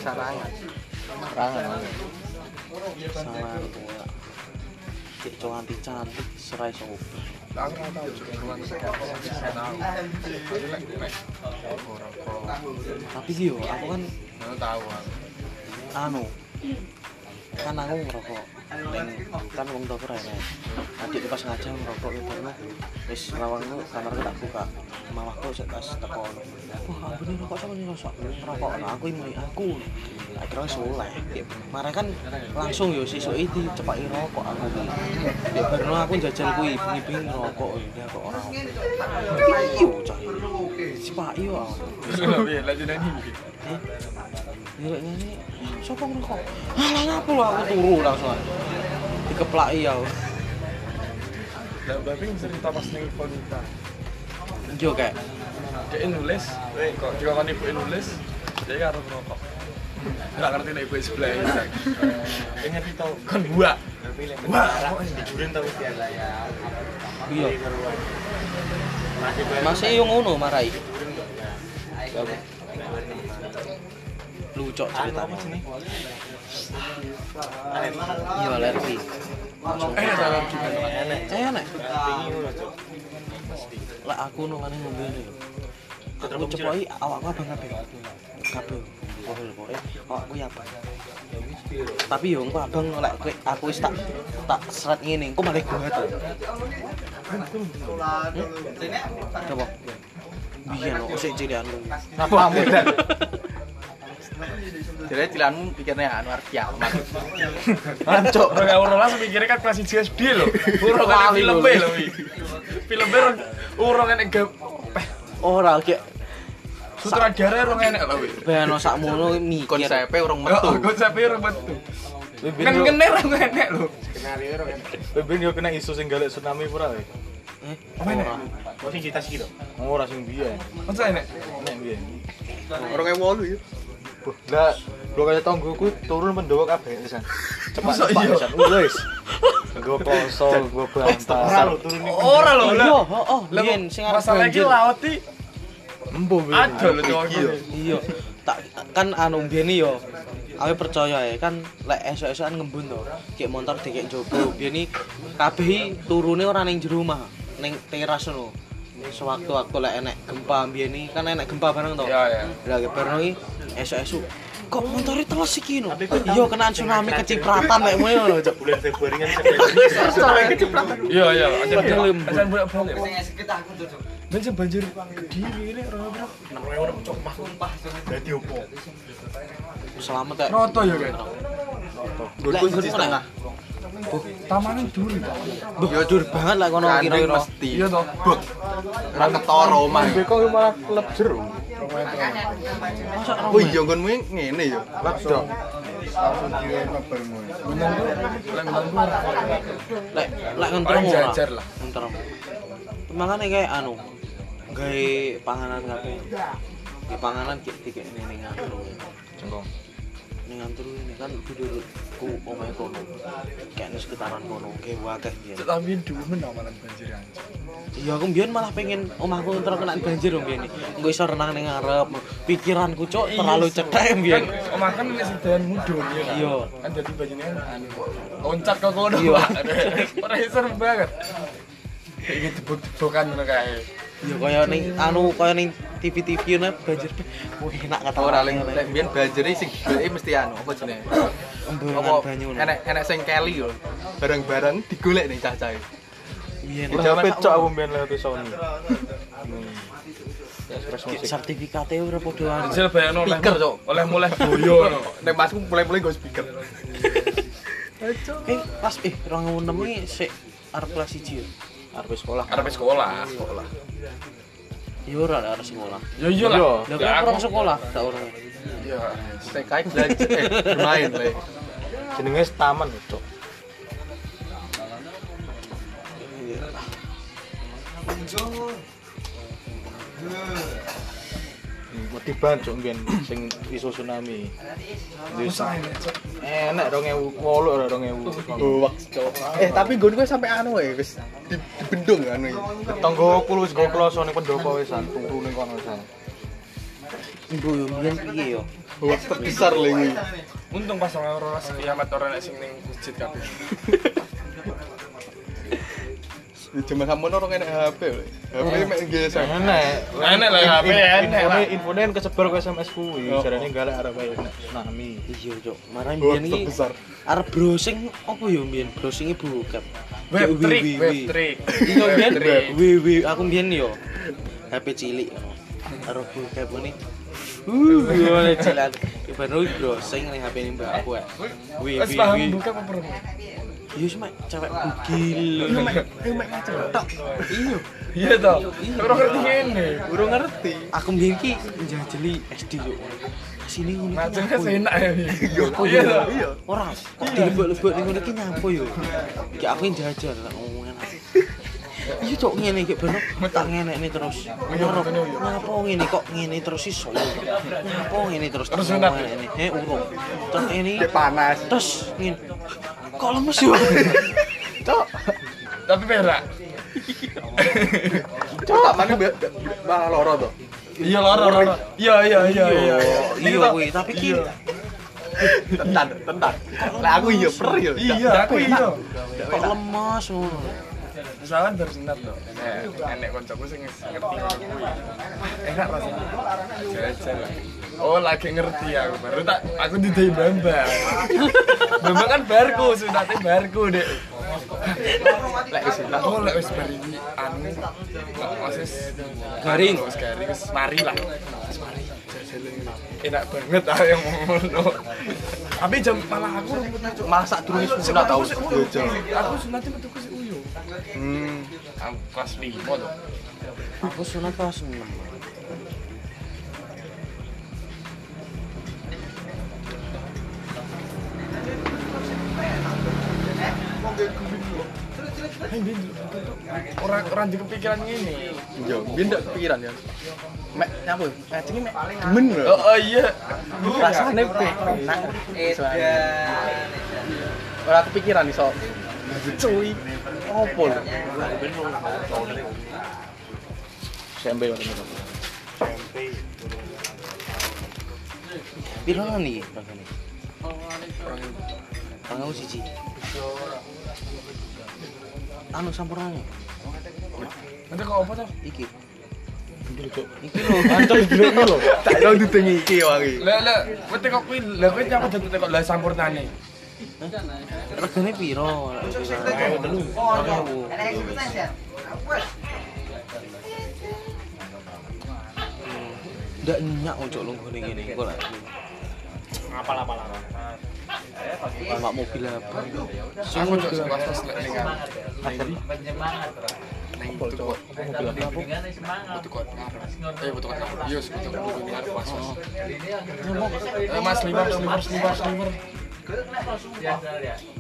Sarangan. Sarangan. Ya. Cek cantik cantik serai sobat. Tapi sih yo, aku kan tahu anu kan aku ngerokok. Kan wong tua keren adik pas ngajak ngerokok itu karena wis lawang lu kamarku tak buka. Mamaku sik tas teko wah aku ini rokok sama nih rosok rokok nah, aku ini aku. Akhirnya soleh marah kan langsung yo sisuk itu cepak rokok aku ya baru aku jajal kui bengi-bengi ngerokok. Ya kok orang iyo cah cepak iyo aku Terus piye Ya ini, siapa ngerokok? Alah ngapa lu aku turu langsung Dikeplaki ya Lah babi cerita pas ning Ponita. Yo kayak Dia nulis, eh kok juga kan ibu nulis, dia karo rokok. Enggak ngerti nek ibu sebelah ini. Ingat itu kan gua. Wah, dijurin tau Iya Masih yang ngono marai Lucu ceritanya. Iya alergi. Eh, dalam gimana? Eh enak. Lah aku nolane ngombe lho Aku cepoki awakku abang kabeh. Kabeh. Lho pokoknya awakku ya abang. Tapi yo engko abang lek aku wis tak tak seret ngene engko malah gue tuh coba. Biyen kok sik cilianmu Apa mudan? [LAUGHS] Jadi cilanmu pikirnya anu arep kiamat. [LAUGHS] Ancuk. Orang euro lah mikirnya kan kelas 1 SD lho. Urung kan Kali film lho. lho. Film urung enek gap. ora ki Sutradara urung enek lho wi. ben sakmono mikir Konsepe urung Oh, metu. konsepnya urung metu. Kan kene urung enek lho. Beben yo kena isu sing galek tsunami pura we. eh Apa ora enek? Kok sing cita sih Ora sing biyen. Masa enek? Nek biyen. Orang yang wolu ya. Lah Bro kaya tonggoku turun mendawa kabeh pisan. Cepat cepat iya? pisan. Wis. Nggo poso, nggo bantal. Ora lho turun ning. Ora lho. iya lah. oh oh Lah, biyen sing arep masalah iki laut iki Embo ada lho cowok iki. iya tak kan anu biyen yo Aku percaya ya kan lek esuk-esukan ngembun to. Kayak motor dikek jogo. Biyen iki kabeh turune ora ning jero omah, ning teras ngono. Sewaktu-waktu lek enek gempa biyen iki kan enek gempa bareng to. Iya, iya. Lah bareng iki esuk-esuk kok motornya teles iki no. Iya kenaan tsunami kecipratan lek ngono lho. Cok. Bulan Februari kan Iya, iya, aja lembut. Aja bolak-balik. Ben sing banjir gede ini ora bro. Dadi opo? Selamat ya. Noto ya kan. Lek siji setengah. Tamane duri. Yo dur banget lek kono kira-kira. mesti. Iya toh. Ora ketara omah. Kok malah klub jero. Oh iya nggonmu ngene ya. Lapdok. Lek lek ngentrem Paling ora. jajar lah. Ngentrem. Makane kayak anu gawe panganan kabeh. Di panganan kik dikek ning anu. Cengkong. Ning anturu ini kan dudurku omahe kono kayak ning sekitaran kono kayak wakeh biyen Tapi dulu menawaran banjir anjir. iya aku biyen malah pengen omahku entar kena banjir dong biyen engko iso renang ning ngarep pikiranku cok terlalu cetek biyen Kan omah kan wis sedan mudun ya. kan? Iya. Kan dadi banyune. Loncat ke kono. Iya. [LAUGHS] Ora banget. Kayak gitu ngono kae. Iya kaya ning anu kaya ning TV-TV ne banjir wah enak kata ora ling lek mbiyen banjir sing goleki mesti anu apa jenenge apa banyu ne. enek enek sing keli yo bareng-bareng digolek ning cah-cah biyen Udah cok aku main lewat Sony. Musik. sertifikatnya ora padha anu. Jel bayangno oleh Speaker, Cok. oleh mulai [LAUGHS] boyo ngono. nek masku mulai-mulai go speaker [LAUGHS] Eh, pas eh 2006 iki sik arep kelas 1 ya. Arep sekolah. Arep sekolah. Sekolah. Ya ora lah arep sekolah. Ya iya lah. Lah Ya, kan aku- orang sekolah tak orang. Iya. TK belajar eh bermain le Jenenge taman cok. Wedi cok mbiyen sing iso tsunami. Wis enak 2008 ora 2000. Buwak, Cok. eh tapi gue gue sampai anu ya wis di, dibendung anu ya Tanggoku wis go kloso ning pendopo wisan, turu ning kono wisan. Ibu yo mbiyen piye yo? Buwak terbesar Untung pas orang orang kiamat orang nek sing ning masjid kabeh. [LAUGHS] di zaman kamu orang enak HP le HP mek GSM Enak. Enak lah, HP enak lah. Infone infone kan kesebar ke SMS kuwi, jarane galak arep ae nek tsunami. Iya, Cok. Marah mbiyen iki terbesar arep browsing apa yo mbiyen? Browsing ibu cap. Web trick, web trick. Iya mbiyen Web aku mbiyen yo HP cilik bu cap ini. Uh, gimana cilat. Ibarat browsing ning HP ini mbak aku. ya. Wi Wes wi paham wi. buka apa perlu? Iya cuma cewek bugil. Ayo mek ngaco tok. Iya. Iya toh. Ora ngerti ngene. Urung ngerti Aku mbiyen ki njajeli SD yo. Sini ngono. yo. senak ya. Iya. Iya yo? toh. iya Ora, kok dilebok-lebok ning ngono iki nyampo yo. Ki aku yang jajar tak ngomong enak. [LAUGHS] Iya cok ngene iki bener tak ngenekne terus. Ngerok. Nyapa ngene kok ngene terus iso. Nyapa ngene terus. Terus ngene. He urung. Terus ini panas terus ngene. Kok lemes yo. cok Tapi berak. cok mana malah loro tuh Iya loro loro. Iya iya iya iya. Iya kuwi, tapi ki tentan tentan lah aku iya per ya Iya, aku iya. kok lemes ngono. Misalkan baru sunat loh. Nek enek kancaku sing ngerti ngono kuwi. Enak rasanya. Jajan lah. Oh, lagi ngerti aku. Baru tak aku didei Bambang. Bambang kan barku, sunate barku, Dek. lek wis lah Oh, lek wis anu Garing. wis garing wis mari lah. Wis mari. Enak banget ah yang ngono. Tapi jam malah aku malah sak durunge sunat tau Aku metu si Uyo. hmm Aku kelas 5 tuh. Aku sunat kelas 6. Orang orang di kepikiran ini. yo bindak kepikiran ya. Mek nyapa ngajenge mek. Demen lho Oh, oh iya. rasane enak ora kepikiran iso. Cuy. Opo lho SMP ora ngono. Piro lan iki regane? Orang aku siji. Anu sampurane. Nanti kok apa tuh? Iki. Iki lho, Cok. Iki [LAUGHS] lho. Tak tau didengi iki wangi Lah lah, kowe tekok kuwi, lah kowe nyapa dadi tekok lah sampurnane. Regane piro? Ayo telu. Ndak nyak ojo lu ngene ngene kok lah. Apal-apal. Mak mobil apa? Aku cok sekelas pas lek ning kan. Ning tuku. Mobil apa? Tuku ngarep. Eh, tuku ngarep. Iya, tuku tuku ngarep pas. Eh, Mas liver, liver, liver, liver.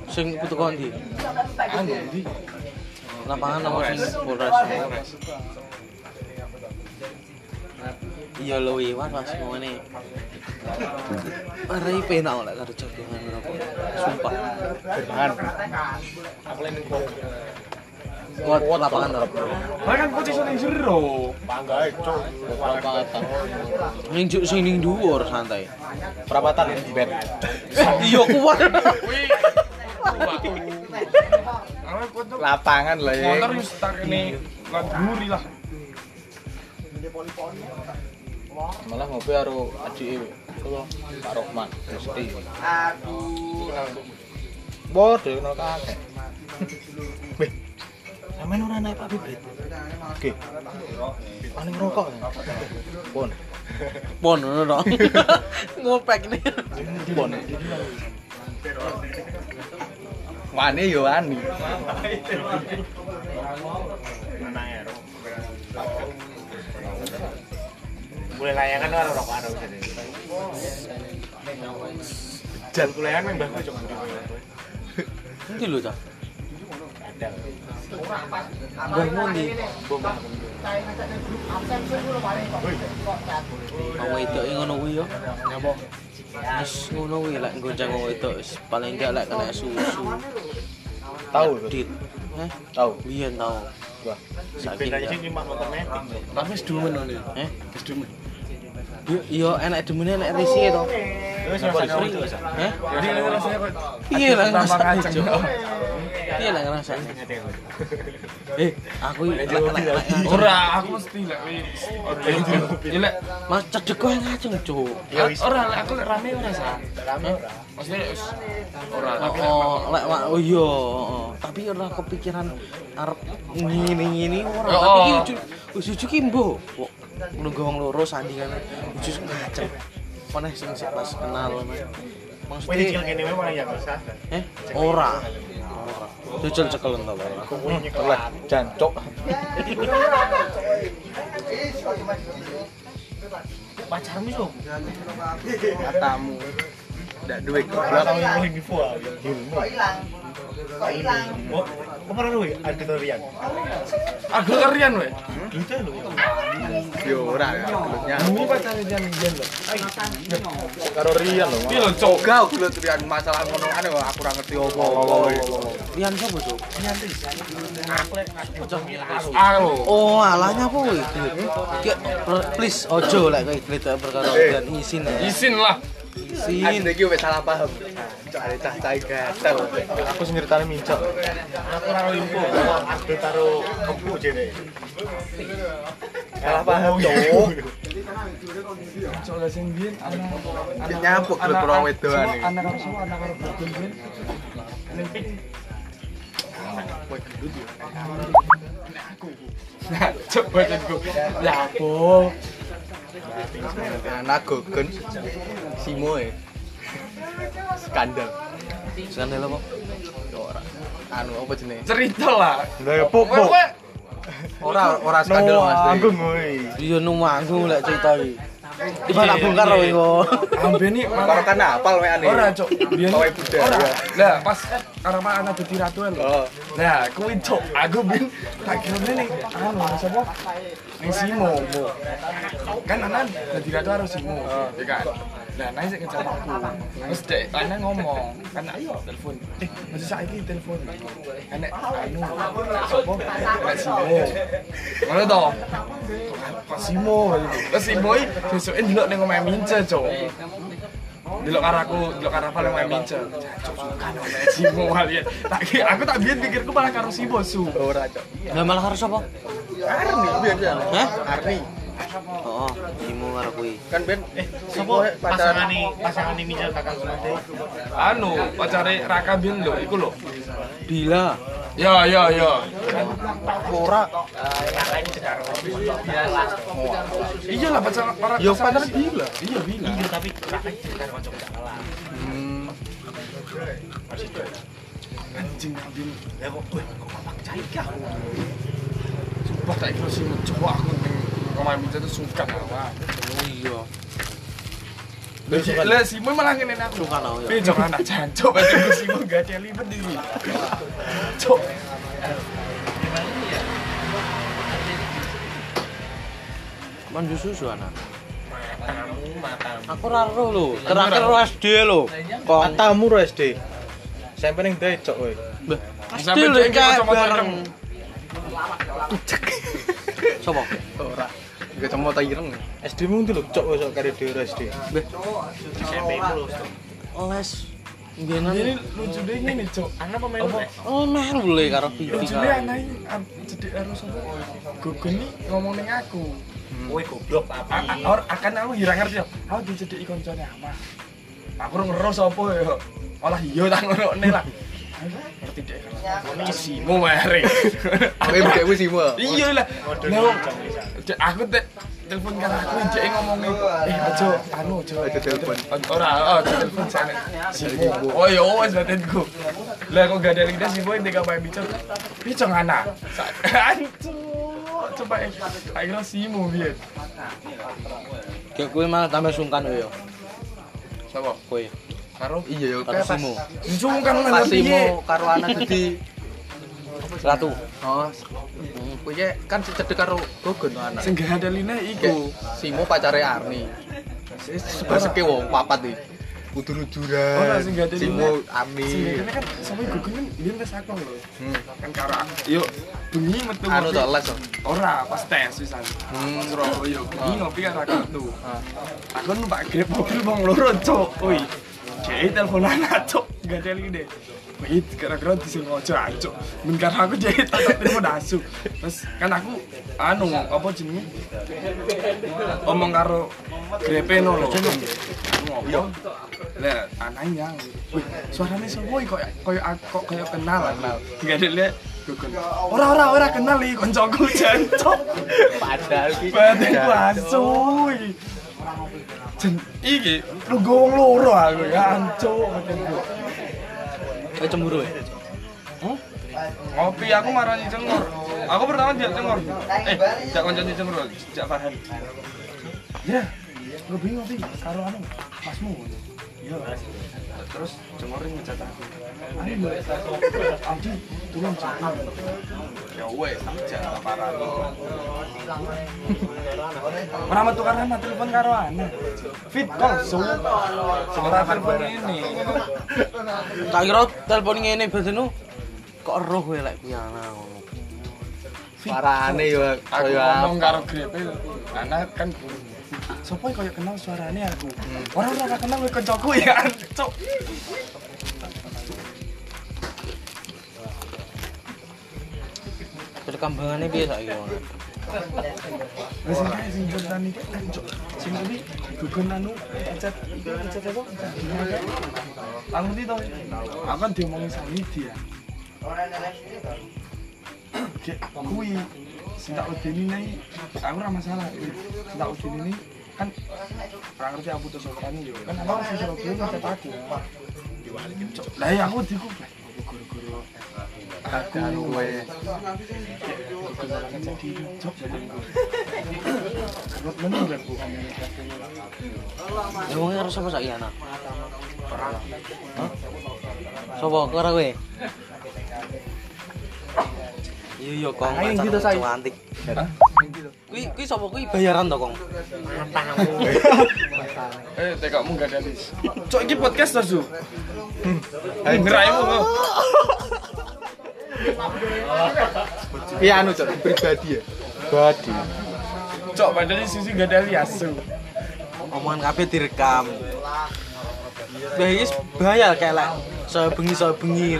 Sing putu kondi. Anu di Lapangan apa sing Polres. iya lo iwan pas ngene Marai penak oleh karo jagongan rokok. Sumpah. Berbahan. Aku lain kok. Kuat lapangan rokok. Lah kan posisi ning jero. Bangga cuk. Perapatan. Ning juk sing ning dhuwur santai. Perapatan di bed. Iya kuat. Lapangan lah ya. motor wis tak kene lan duri lah. Malah ngopi karo adike Pak Rohman mesti. Bor dhewe kenal kakek. Weh. Sampeyan ora naik Pak Bibit. Oke. Paling rokok. ya? Pun. Pon ngono dong. [LAUGHS] Ngopek nih. Pun. Wani yo wani. Mulai layangan karo rokok Jan layangan memang bagus cok Nanti lho, Cak. ada Mbah ngondi. Wong wedok iki ngono kuwi yo. nyapa? Wis ngono kuwi lek goncang wong wedok wis paling enggak lek kena susu. Tahu Dit. Heh, Tahu. biyen tau. Wah. Cuma Tapi wis demen ngene. Eh, Wis demen. Yo yo enak demene enak risi to. itu Heh? Iya lah. Iya lah ngrasakne. Eh, aku Ora, aku mesti lek wis. Ya lek Mas cedek kowe ngaceng, Cuk. ora lek aku lek rame ora. Rame ora. Maksudnya wis ora Oh, lek oh iya, oh. tapi ora kepikiran arep ngene-ngene ora. Oh. Tapi iki uju- wis uju ki mbok. Nunggu wong loro sandingan uju ngaceng. Paneh sing sik pas kenal. Wih, Maksudnya kecil gini memang ya nggak usah eh ora. Ora. Jujur cekelen to, Pak. Oleh jancuk. pacarmu tuh Katamu. Ndak duwe goblok. belakang oh kok pernah lu ada terian Aku kerian weh. gitu lu Yo ora ya. Ini pacarnya jan jan lho. Karo Rian lho. Iya lho, cok. Gak gelut rian masalah ngono kok aku ngerti opo. Rian sapa, Cuk? Aku. Oh, alahnya apa? Ki please ojo lek kowe glete perkara dan isin. ya. Isin lah. Isin. Asine iki wis salah paham. Cok ada cah-cah gatel. Aku sing mincok. aku raro info aku taruh kepu jadi Salah paham cok. Cok lah sing biyen anak anak Nyapuk anak- ora wedoan iki. Anak karo semua anak karo bagian biyen. Ning ping Nah, coba aku. Ya gogon. Simo e. Skandal. Skandal apa? Ora. Anu apa jenenge? Cerita lah. Lah ya popo. Kowe Ora ora skandal Mas. Aku ngoi. Iya nu manggung lek cerita iki. Tiba tak bongkar lho iku. amben iki Karo malah kan apal mek ane. ora cok. Biyen Pawai budaya. ora. Lah pas karo mak anak dadi ratu lho. Nah, kuwi cok, aku bin tak kira ning anu sapa? Ning Simo. Mo. Kan anak dadi ratu harus Simo, ya kan? Nah, nang sik ngejar aku. Terus dek ana ngomong, kan ayo telepon. Eh, masih saiki telepon. Enek anu sapa? Enek Simo. Ngono to. Pas Simo. Pas Simo iki besoke ndelok ning omahe Mince, cok. Delok karo aku, delok karo paling main mince. Cok suka nek Simo kalian. Tak ki- aku tak biyen pikirku malah karo Simo su. Ora cok. Lah malah harus apa? Arni biyen ya. Hah? Arni. Oh, imu karo kuwi. Kan ben eh Sopo pasangan nih pasangan nih misal kakak sunate Anu, pacare Raka biyen lho, iku lho. Bila. Ya, ya, ya. Ora. kakak ini sekarang Iya lah pacar para Yo pacar bila. Iya, bila. iya tapi Hmm. Anjing biyen ya kok kok apa cai kah sumpah tak kira Simo coba aku ning mince tuh suka awak. Oh iya. Lah Simo malah ngene aku. Suka ya. Tapi jangan anak jancuk Simo gak ada iki. Cok. Susu anak. Aku ora roh lho. Terakhir ro SD lho. Kong. Matamu ro SD. Sampai ning becok kowe. SD Sampai lho cek kayak kacamata bareng. Sopo? Ora. Iku kacamata ireng. SD mu ndi lho cok sok karo dhewe SD. Les. Biyenan Ini lucu deh ini cok. Anak pemain apa? Oh, melu le karo Vivi. Lucu deh anak ini jadi harus apa? Gugun nih ngomong ning aku. Kowe goblok apa? Or akan aku hirang ngerti ya. Aku dijadi koncone ama. Aku ngeros apa ya. Olah iya tak ngono lah. Ngerti deh. Ini simo mare. Oke, wis simo. Iya lah. Lah Dek, aku teh telepon kan aku jek ngomongin. Eh aja anu aja. Aja telepon. ora oh aja telepon sana oh ya wes batenku lah kok gak ada lagi yang tiga main bicara bicara anak. [LAUGHS] Ancu coba eh. Akhirnya simo biar Kayak kowe malah tambah sungkan kowe yo. Siapa? Kowe. Karo? Iya yo Karo kayak pas Simo. Sungkan lah pas piye? Karo anak dadi Ratu. Oh, kowe ki kan cedek karo Gogon anak. Sing Kayak iku. Simo pacare Arni. Sebaseke wong papat iki. Udur-uduran. Ora, sing gak ada Simo. Arni. Sing kan sampe gugun kan biyen tes aku lho. Hmm. Kan karo aku. Yo bengi metu. Anu to les. Ora, pas tes pisan. Hmm. Surabaya bengi ngopi karo aku. Ah. Aku numpak Grab mobil wong loro, Cuk. Oi. Jadi teleponan [LAUGHS] Cuk. Gak ada lagi deh. Wait, kira-kira disengaja ancuk. Men karena aku jadi tak telepon asu. Terus kan aku anu apa jenenge? Omong karo grepe no lho. Ngopo? Lah anaknya. Wih, suaranya semua kok koyo kok koyo kenal kenal. Gak ada lihat. Ora ora ora kenal iki koncoku [LAUGHS] jancuk. Padahal ki. Badanku asu iki. Lu gowong loro aku ya ancuk. Kowe cemburu ya? Ngopi aku marani cengor. Aku pertama dia cengor. Eh, jak koncone cengor, jak Farhan. Ya, ngopi ngopi karo anu pasmu. Iya. Terus cengorin ngecat aku. Aldi, tolong jangan. Ya wes, jangan parah. Ora metu karo ana telepon karo ana. Fit call, so. Ora telepon ini. Tak kira telepon ngene badenu kok eruh kowe lek piana ngono. Parane yo Aku kaya ngomong karo grepe, ana kan Sopo yang kaya kenal suarane aku? Orang ora kenal kowe kancaku ya, cok. Perkembangannya piye saiki ngono? Wis iki sing jodan iki cok. Sing tadi gugun anu cat cat apa? Aku ngerti to. Aku kan diomongi sami dia. Kuwi sing tak udeni nih, aku ora masalah. Sing tak udeni nih kan orang ngerti aku sama yo. Kan aku sing Surabaya ngecat aku. Cok. Lah ya aku diku guru-guru aku kowe. Ya wong karo sapa saiki anak? Hah? Sopo karo kowe? Iya iya kong Ayo, pacar gitu, Say. cantik. Kuwi kuwi sapa kuwi bayaran to kong? Eh, tekakmu gak ada lis. Cok, ini podcast to, Su. Ngeraimu kok. Iya anu cok pribadi ya. Badi. Cok, padahal di sisi gak ada lias, Su. Omongan kabeh direkam. Bahaya kayak lek saya bengi saya bengi.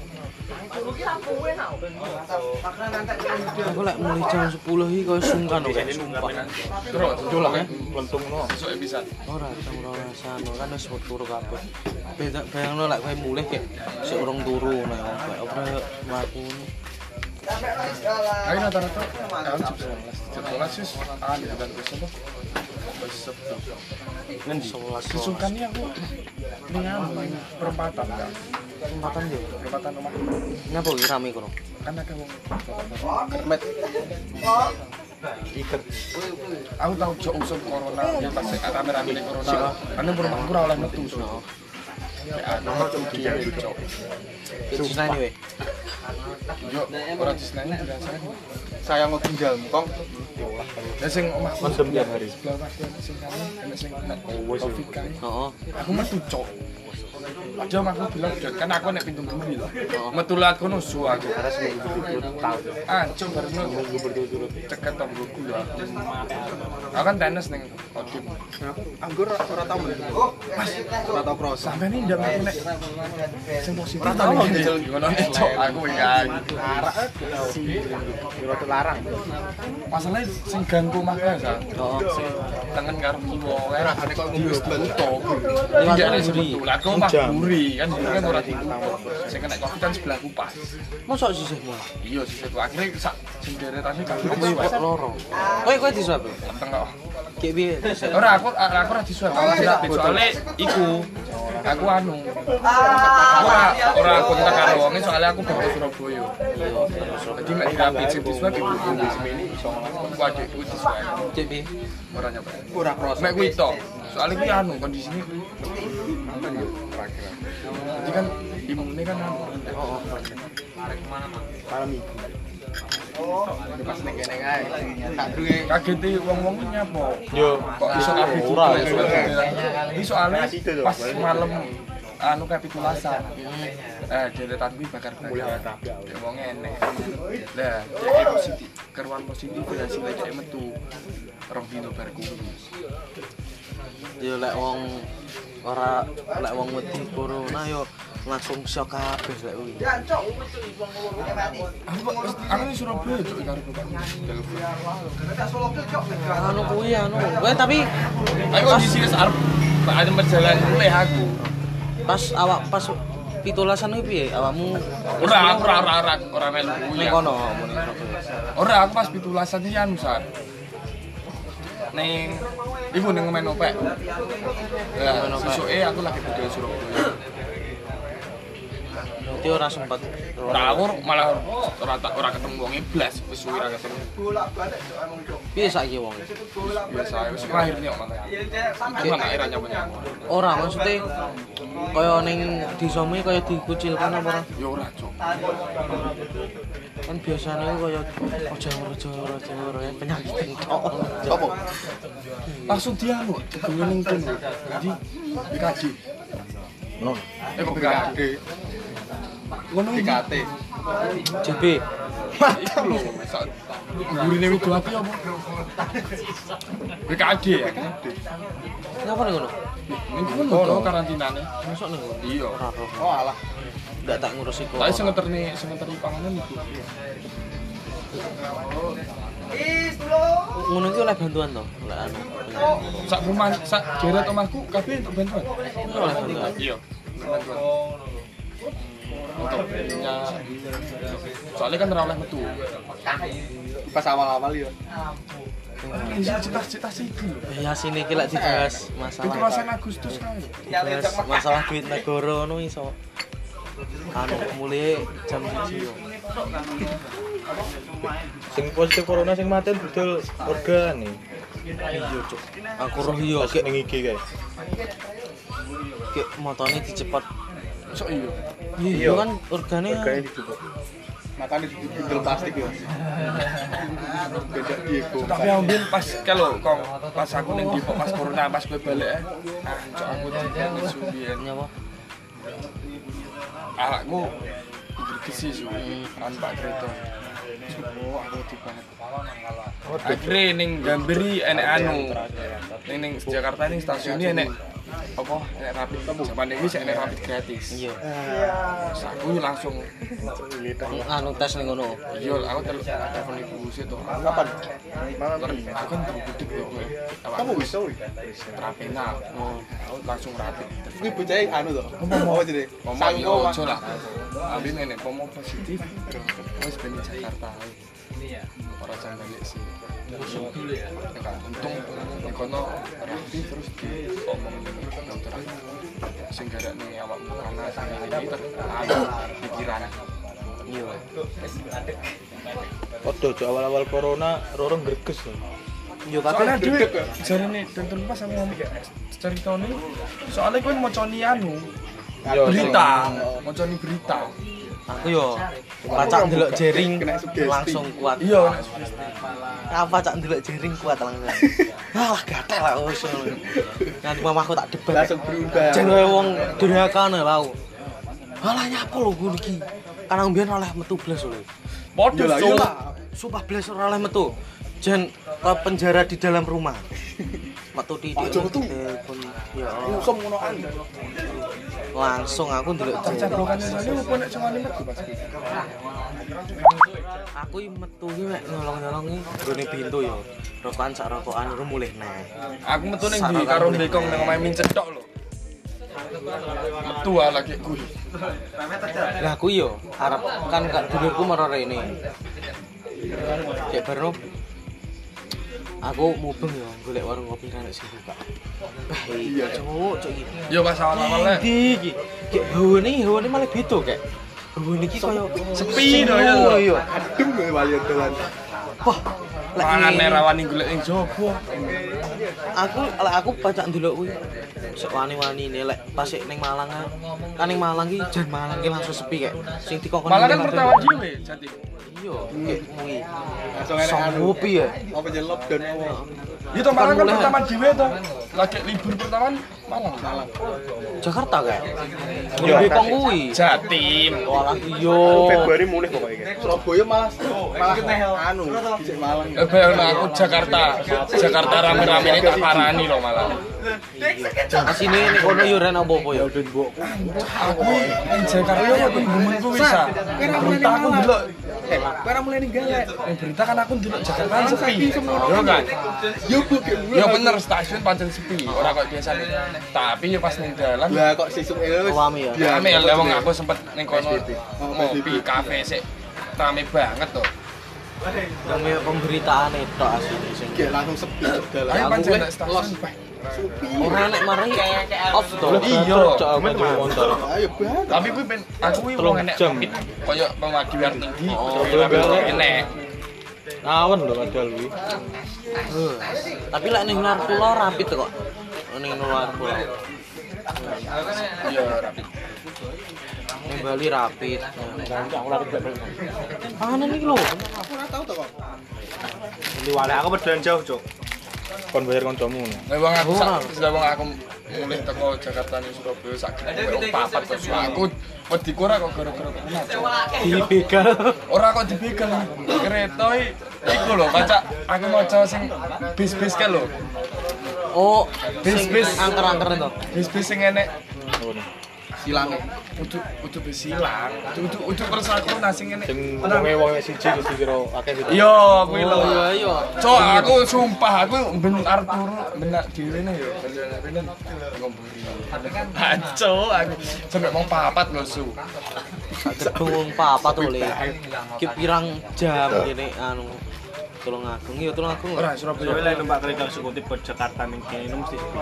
Aku lek mulai jam 10 iki koyo sungkan kok sumpah. Terus, Dolang ya. Lentung no. besok bisa. Ora jam 12 anu kan wis turu kabeh. Beda bayangno lek kowe mulih kayak sik urung turu nek opo ora mlaku. Ayo rata-rata, aku jam 11. Jam 12 sih, ah, dan besok tuh. Sebelas Kesukaan aku ning perempatan kan. Kesempatan yo. Perempatan rumah. Ngapa iki rame kono? Kan ada wong Kermet. Iker. aku tahu jok usum corona ya pas rame-rame corona. Nang rumahku ora oleh metu. So. Ya ana metu dia jok. Susah nih weh. Yo ora diseneni dirasani. Saya mau tinggal kong. Lah sing omah Mendem tiap hari. sebelah mas sing kami sing covid kae. Heeh. Aku metu cok. Aja aku bilang "Jok, kan aku nek pintu bumi lho. Metu lat kono su aku. Karena seminggu berturut tahun. Ancuk bareng lho. Seminggu berturut-turut. Ceket lho aku. Kan tenis ning Odim. Anggur ora tau men. Mas, ora tau cross. Sampai nih ndang aku nek sing positif. Ora tau, nih, Dil. Gimana nih cok aku kan. Arak Biro larang. Masalahnya sing ganggu mah sa. Heeh. Sing tengen karo kiwa kae rasane kok ngombe ditutup. Liwat mana nek buri? sebetulnya. Buri kan buri kan ora ditutup. Sing kena covid kan sebelahku pas. Mosok sisih malah. Iya akhirnya sak sing deretane kan Kowe kok loro. Kowe kowe diswab. ya? tengok. Kayak piye? Ora aku aku ora disuap aku soalnya iku aku anu aku ora ora kontak karo wonge soalnya aku bawa Surabaya jadi nek dirapi sing disuap ibu ibu semene iso aku adikku disuap Kayak piye? ora nyoba Ora cross. mek kuwi tok soalnya kuwi anu kondisinya jadi kan imunnya kan anu Malam minggu. Pas ning kene kae. Tak duwe kaget wong-wong ini nyapa? Yo, kok iso kabeh ora. gitu ini soalnya pas malam anu kapitulasan. Eh deretan kuwi bakar bakar ya wong enek. Lah positif keruan positif dia metu. Rong dino bar kuwi Yo lek wong ora lek wong wedi corona yo langsung syok kabeh lek kuwi. aku aku di Surabaya cuk karo Anu kuwi anu. Kowe tapi ayo kondisi wis arep ada berjalan mulai aku pas awak pas pitulasan kuwi piye? Awakmu ora aku ora ora ora ora melu kuwi ning aku. kono. Ora, aku pas pitulasan iki anu san. Ning iku ning main opek. Lah, sesuke aku lagi budal Surabaya. Berarti ora sempat Ora aku malah ora tak ora ketemu wong iblas, wis suwi ora ketemu. piye saiki wong? Biasa wis lahir nih omah. Iki era nyapa-nyapa. Ora maksudnya kaya ning disomu kaya dikucilkan apa ora? Ya ora. Kan biasanya kaya aja ora aja ora ya penyakit entok. Sopo? Langsung dia anu, duwe ning kono. Jadi BKD. No. Eh kok BKD? Ngono iki. DKT. JB. Gurine Widowati apa? BKD ya. Kenapa nih ngono? Ning kono to karantinane. Masuk nih ngono. Iya. Oh alah. Ndak tak ngurusi kok. Tapi sing ngeterni sing ngeteri panganan iku. Ngono iki oleh bantuan to? Oleh anu. Sak rumah sak deret omahku kabeh untuk bantuan. Oleh bantuan. Iya. Bantuan. Untuk punya soalnya kan ora oleh metu. Pas awal-awal ya. Cita-cita sih itu. Ya sini iki lek dibahas masalah Pitulasan Agustus kan. dibahas masalah duit negara ngono iso. Anu mulai jam 1 yo. Sing positif corona sing mati betul organ nih. Iya, Cuk. Aku roh yo Kayak ning iki kae. kayak motone dicepat. Sok iya. Iya kan organe Organe dicoba. Makanya di bundel plastik ya. [LAUGHS] Beda Diego. Tapi ambil pas kalau kong pas aku ning Depok pas corona pas gue balik eh. Ah, cok aku tidak subian. nyawa. Anakku bergesi su. Kan Pak Kreto. Oh, aku dibanget. Akhirnya ning Gambiri enek anu. Ning ning Jakarta ning stasiun ini enek apa enek rapid zaman ini sih enek rapid gratis. Iya. Terus aku langsung Anu tes ning ngono. iya aku tel- telepon ibu sih tuh. Kapan? Aku kan berbudik tuh. Kamu bisa terapena. Aku langsung rapid. Ini bocahnya anu tuh. Ngomong jadi. Ngomong yo ojo lah. Abi nenek pomo positif. Wis ben di Jakarta. ae. Ora jam balik sih. Ya kan, untung nek kono rapi terus diomong dokter sing garakne awakmu panas ini ini terlalu pikiran. Iya cok awal-awal corona rorong greges lho. yo kabeh dhewe jarene tonton pas sama ngomong ceritane soalnya kowe macani anu Yo, berita. macani berita aku yo pacak ndelok jering langsung kuat. Iya. Apa cak ndelok jering kuat langsung [LAUGHS] alah gatel lah wis. Nanti mamaku tak debat langsung berubah. Jenenge wong durhaka lho alah nyapa lho gue iki aku mbiyen oleh metu blas lho. Podo Iyalah, so iyalah. sumpah blas ora oleh metu. Jen ke penjara di dalam rumah metu di tuh. telepon. Ya. langsung ngonoan langsung aku ndelok ini apa nek cuma metu pas aku iki metu ki mek nyolong-nyolongi. Nggone pintu yo rokokan sak rokokan ru mulih neh. Aku metu ning ndi karo bekong nang omahe min cetok lho. Metu ah lagi kuwi. Lah aku yo arep kan gak dulurku maro rene cek baru aku mubeng yo golek warung kopi kan sing buka iya cuk cuk iki yo pas awal-awal Ndi iki kayak bawane bawane malah beda kayak bawane iki koyo Sepi lho, ya, iya adem kowe wayo dolan wah lek pangan ngene- rawani golek ning jowo aku lek aku baca ndelok kuwi. Sik wani-wani ne lek pas ning Malang ah. kan ning Malang ki jan Malang ki langsung sepi kayak sing dikokon malah kan pertama Malang. dhewe jati. Iya kayak kuwi. Langsung enak anu. ngopi ya apa jeneng lockdown apa itu malah kan mulai. pertama dhewe to lagi libur pertama malang. Malang Jakarta kayak? Lebih kong kuwi Jatim. Walah iya. Februari mulih pokoknya. Surabaya malah malah anu dhisik Malang. Eh, bayangno aku Jakarta. Jakarta rame-rame ini tak parani loh malah asine nek kono yo ora apa-apa ya aku ning Jakarta ya aku gumenku bisa. Berita aku delok Karena mulai ninggalek. ning berita kan aku delok Jakarta kan sepi yo kan Yo yo bener stasiun pancen sepi. Ora kok biasa tapi ya pas ning dalan. Lah kok sesuk ini wis. Rame ya? rame ya wong aku sempet ning kono ngopi kafe sik. Rame banget tuh yang pemberitaan itu asine sing Kayak langsung sepi dalan. Aku pancen stasiun Pak. ora nek mari off to iya Cok aku metu motor. Ayo banget. tapi kuwi ben aku kuwi wong enek jam. pamit koyo pemadi war tinggi Oh, balik. enek Awan lho padahal kuwi. Tapi lek ning luar pulau rapit kok ning luar pulau iya rapi ning Bali rapit Nanti aku iki lho Aku ora tau to kok. Di wale aku perjalanan jauh, Cok. Kon bayar kancamu. Lah wong aku sudah wong aku mulai teko Jakarta ning Surabaya sak kilo papat terus aku wedi ora kok gara-gara Cok. dibegal. Ora kok dibegal kereta iku lho kaca aku maca sing bis-bis kan lho. Oh Bis, sing bis. angker-angker itu bis-bis sing enek Silang. udu bis silang udu udu persakuna sing enek Sing wonge wong siji terus dikira akeh gitu. iya kuwi lho oh iya iya Cok, aku sumpah aku ben arep turu benak dhewe yo. Ben ngomburi. Aco, aku sampe mau papat lho su. gedung tuh le ki pirang jam gini anu tulung agung iya tulung agung Ora Soalnya Surabaya. lek numpak kereta eksekutif ke Jakarta ning kene mesti sepi.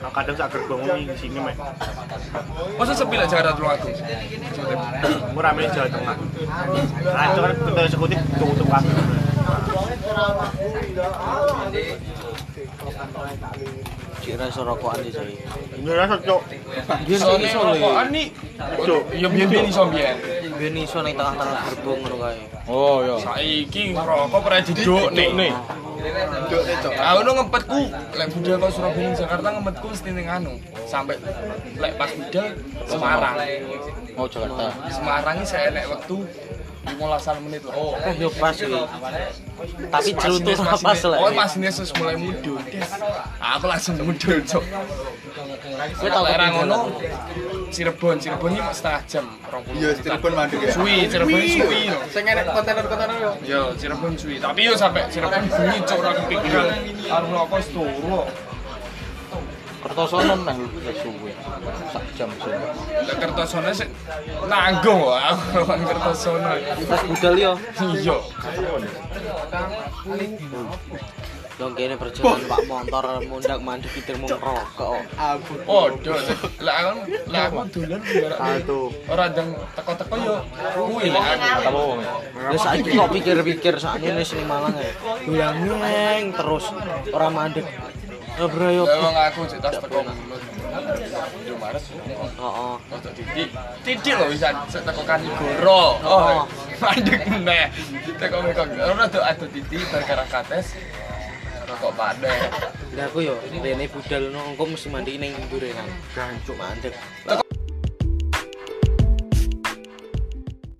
Nah, kadang sak gerbong ini di sini mek. Masa sepi lah Jakarta tulung aku. Murah mek Jawa Tengah. Nah, itu kan kereta eksekutif tutup kabeh. kira iso rokokan di sini Ini rasa cok. biyen Iso iso nih le rokokan nih. Ya biyen-biyen iso biyen. Biyen iso ning tengah-tengah gerbong ngono kae Oh iya. Saiki rokok pernah diduk nih. Cok. Aku nu ngempetku, lek budal kok Surabaya Jakarta ngempetku mesti ning anu. Sampai lek pas budal Semarang. Oh Jakarta. Semarang iki saya enek wektu 15 menit lho. Oh, eh yo pas iki tapi celutuk ora pas Oh, lek pas ini sus mulai mudul. Aku langsung mudul, Cok. kowe tau Lek ra ketinggalan. ngono Cirebon, Cirebon ini setengah jam, 20 Iya, Cirebon mandek ya. Suwi, Cirebon suwi. Sing enek kontainer-kontainer yo. Yo, Cirebon suwi. Tapi yo sampai Cirebon bunyi cok ora kepikiran. Arep rokok turu. Kertosono nang suwe. Sak jam suwe. Lek Kertosono sik nanggung aku [LAUGHS] lawan Kertosono. Pas budal yo. Iya. Dong kene perjalanan Pak motor mundak mandek kitir mung rokok. Podo. Lek aku lek aku dolan barang Satu. ora ndang teko-teko yo kuwi lek aku. Apa wong? Ya saiki kok pikir-pikir sakjane sing Malang ya. Dolan terus ora mandek. Ya bro yo. Lah wong aku sik tas teko mulut. Yo mares. Heeh. Titik, titik loh bisa teko Kanigoro. Oh, mandek meneh. Teko mekong. Ora tuh adu titik perkara kates. Rokok padeh. Lah aku yo rene budal engko mesti mandi ning ndure kan. Gancuk mandek.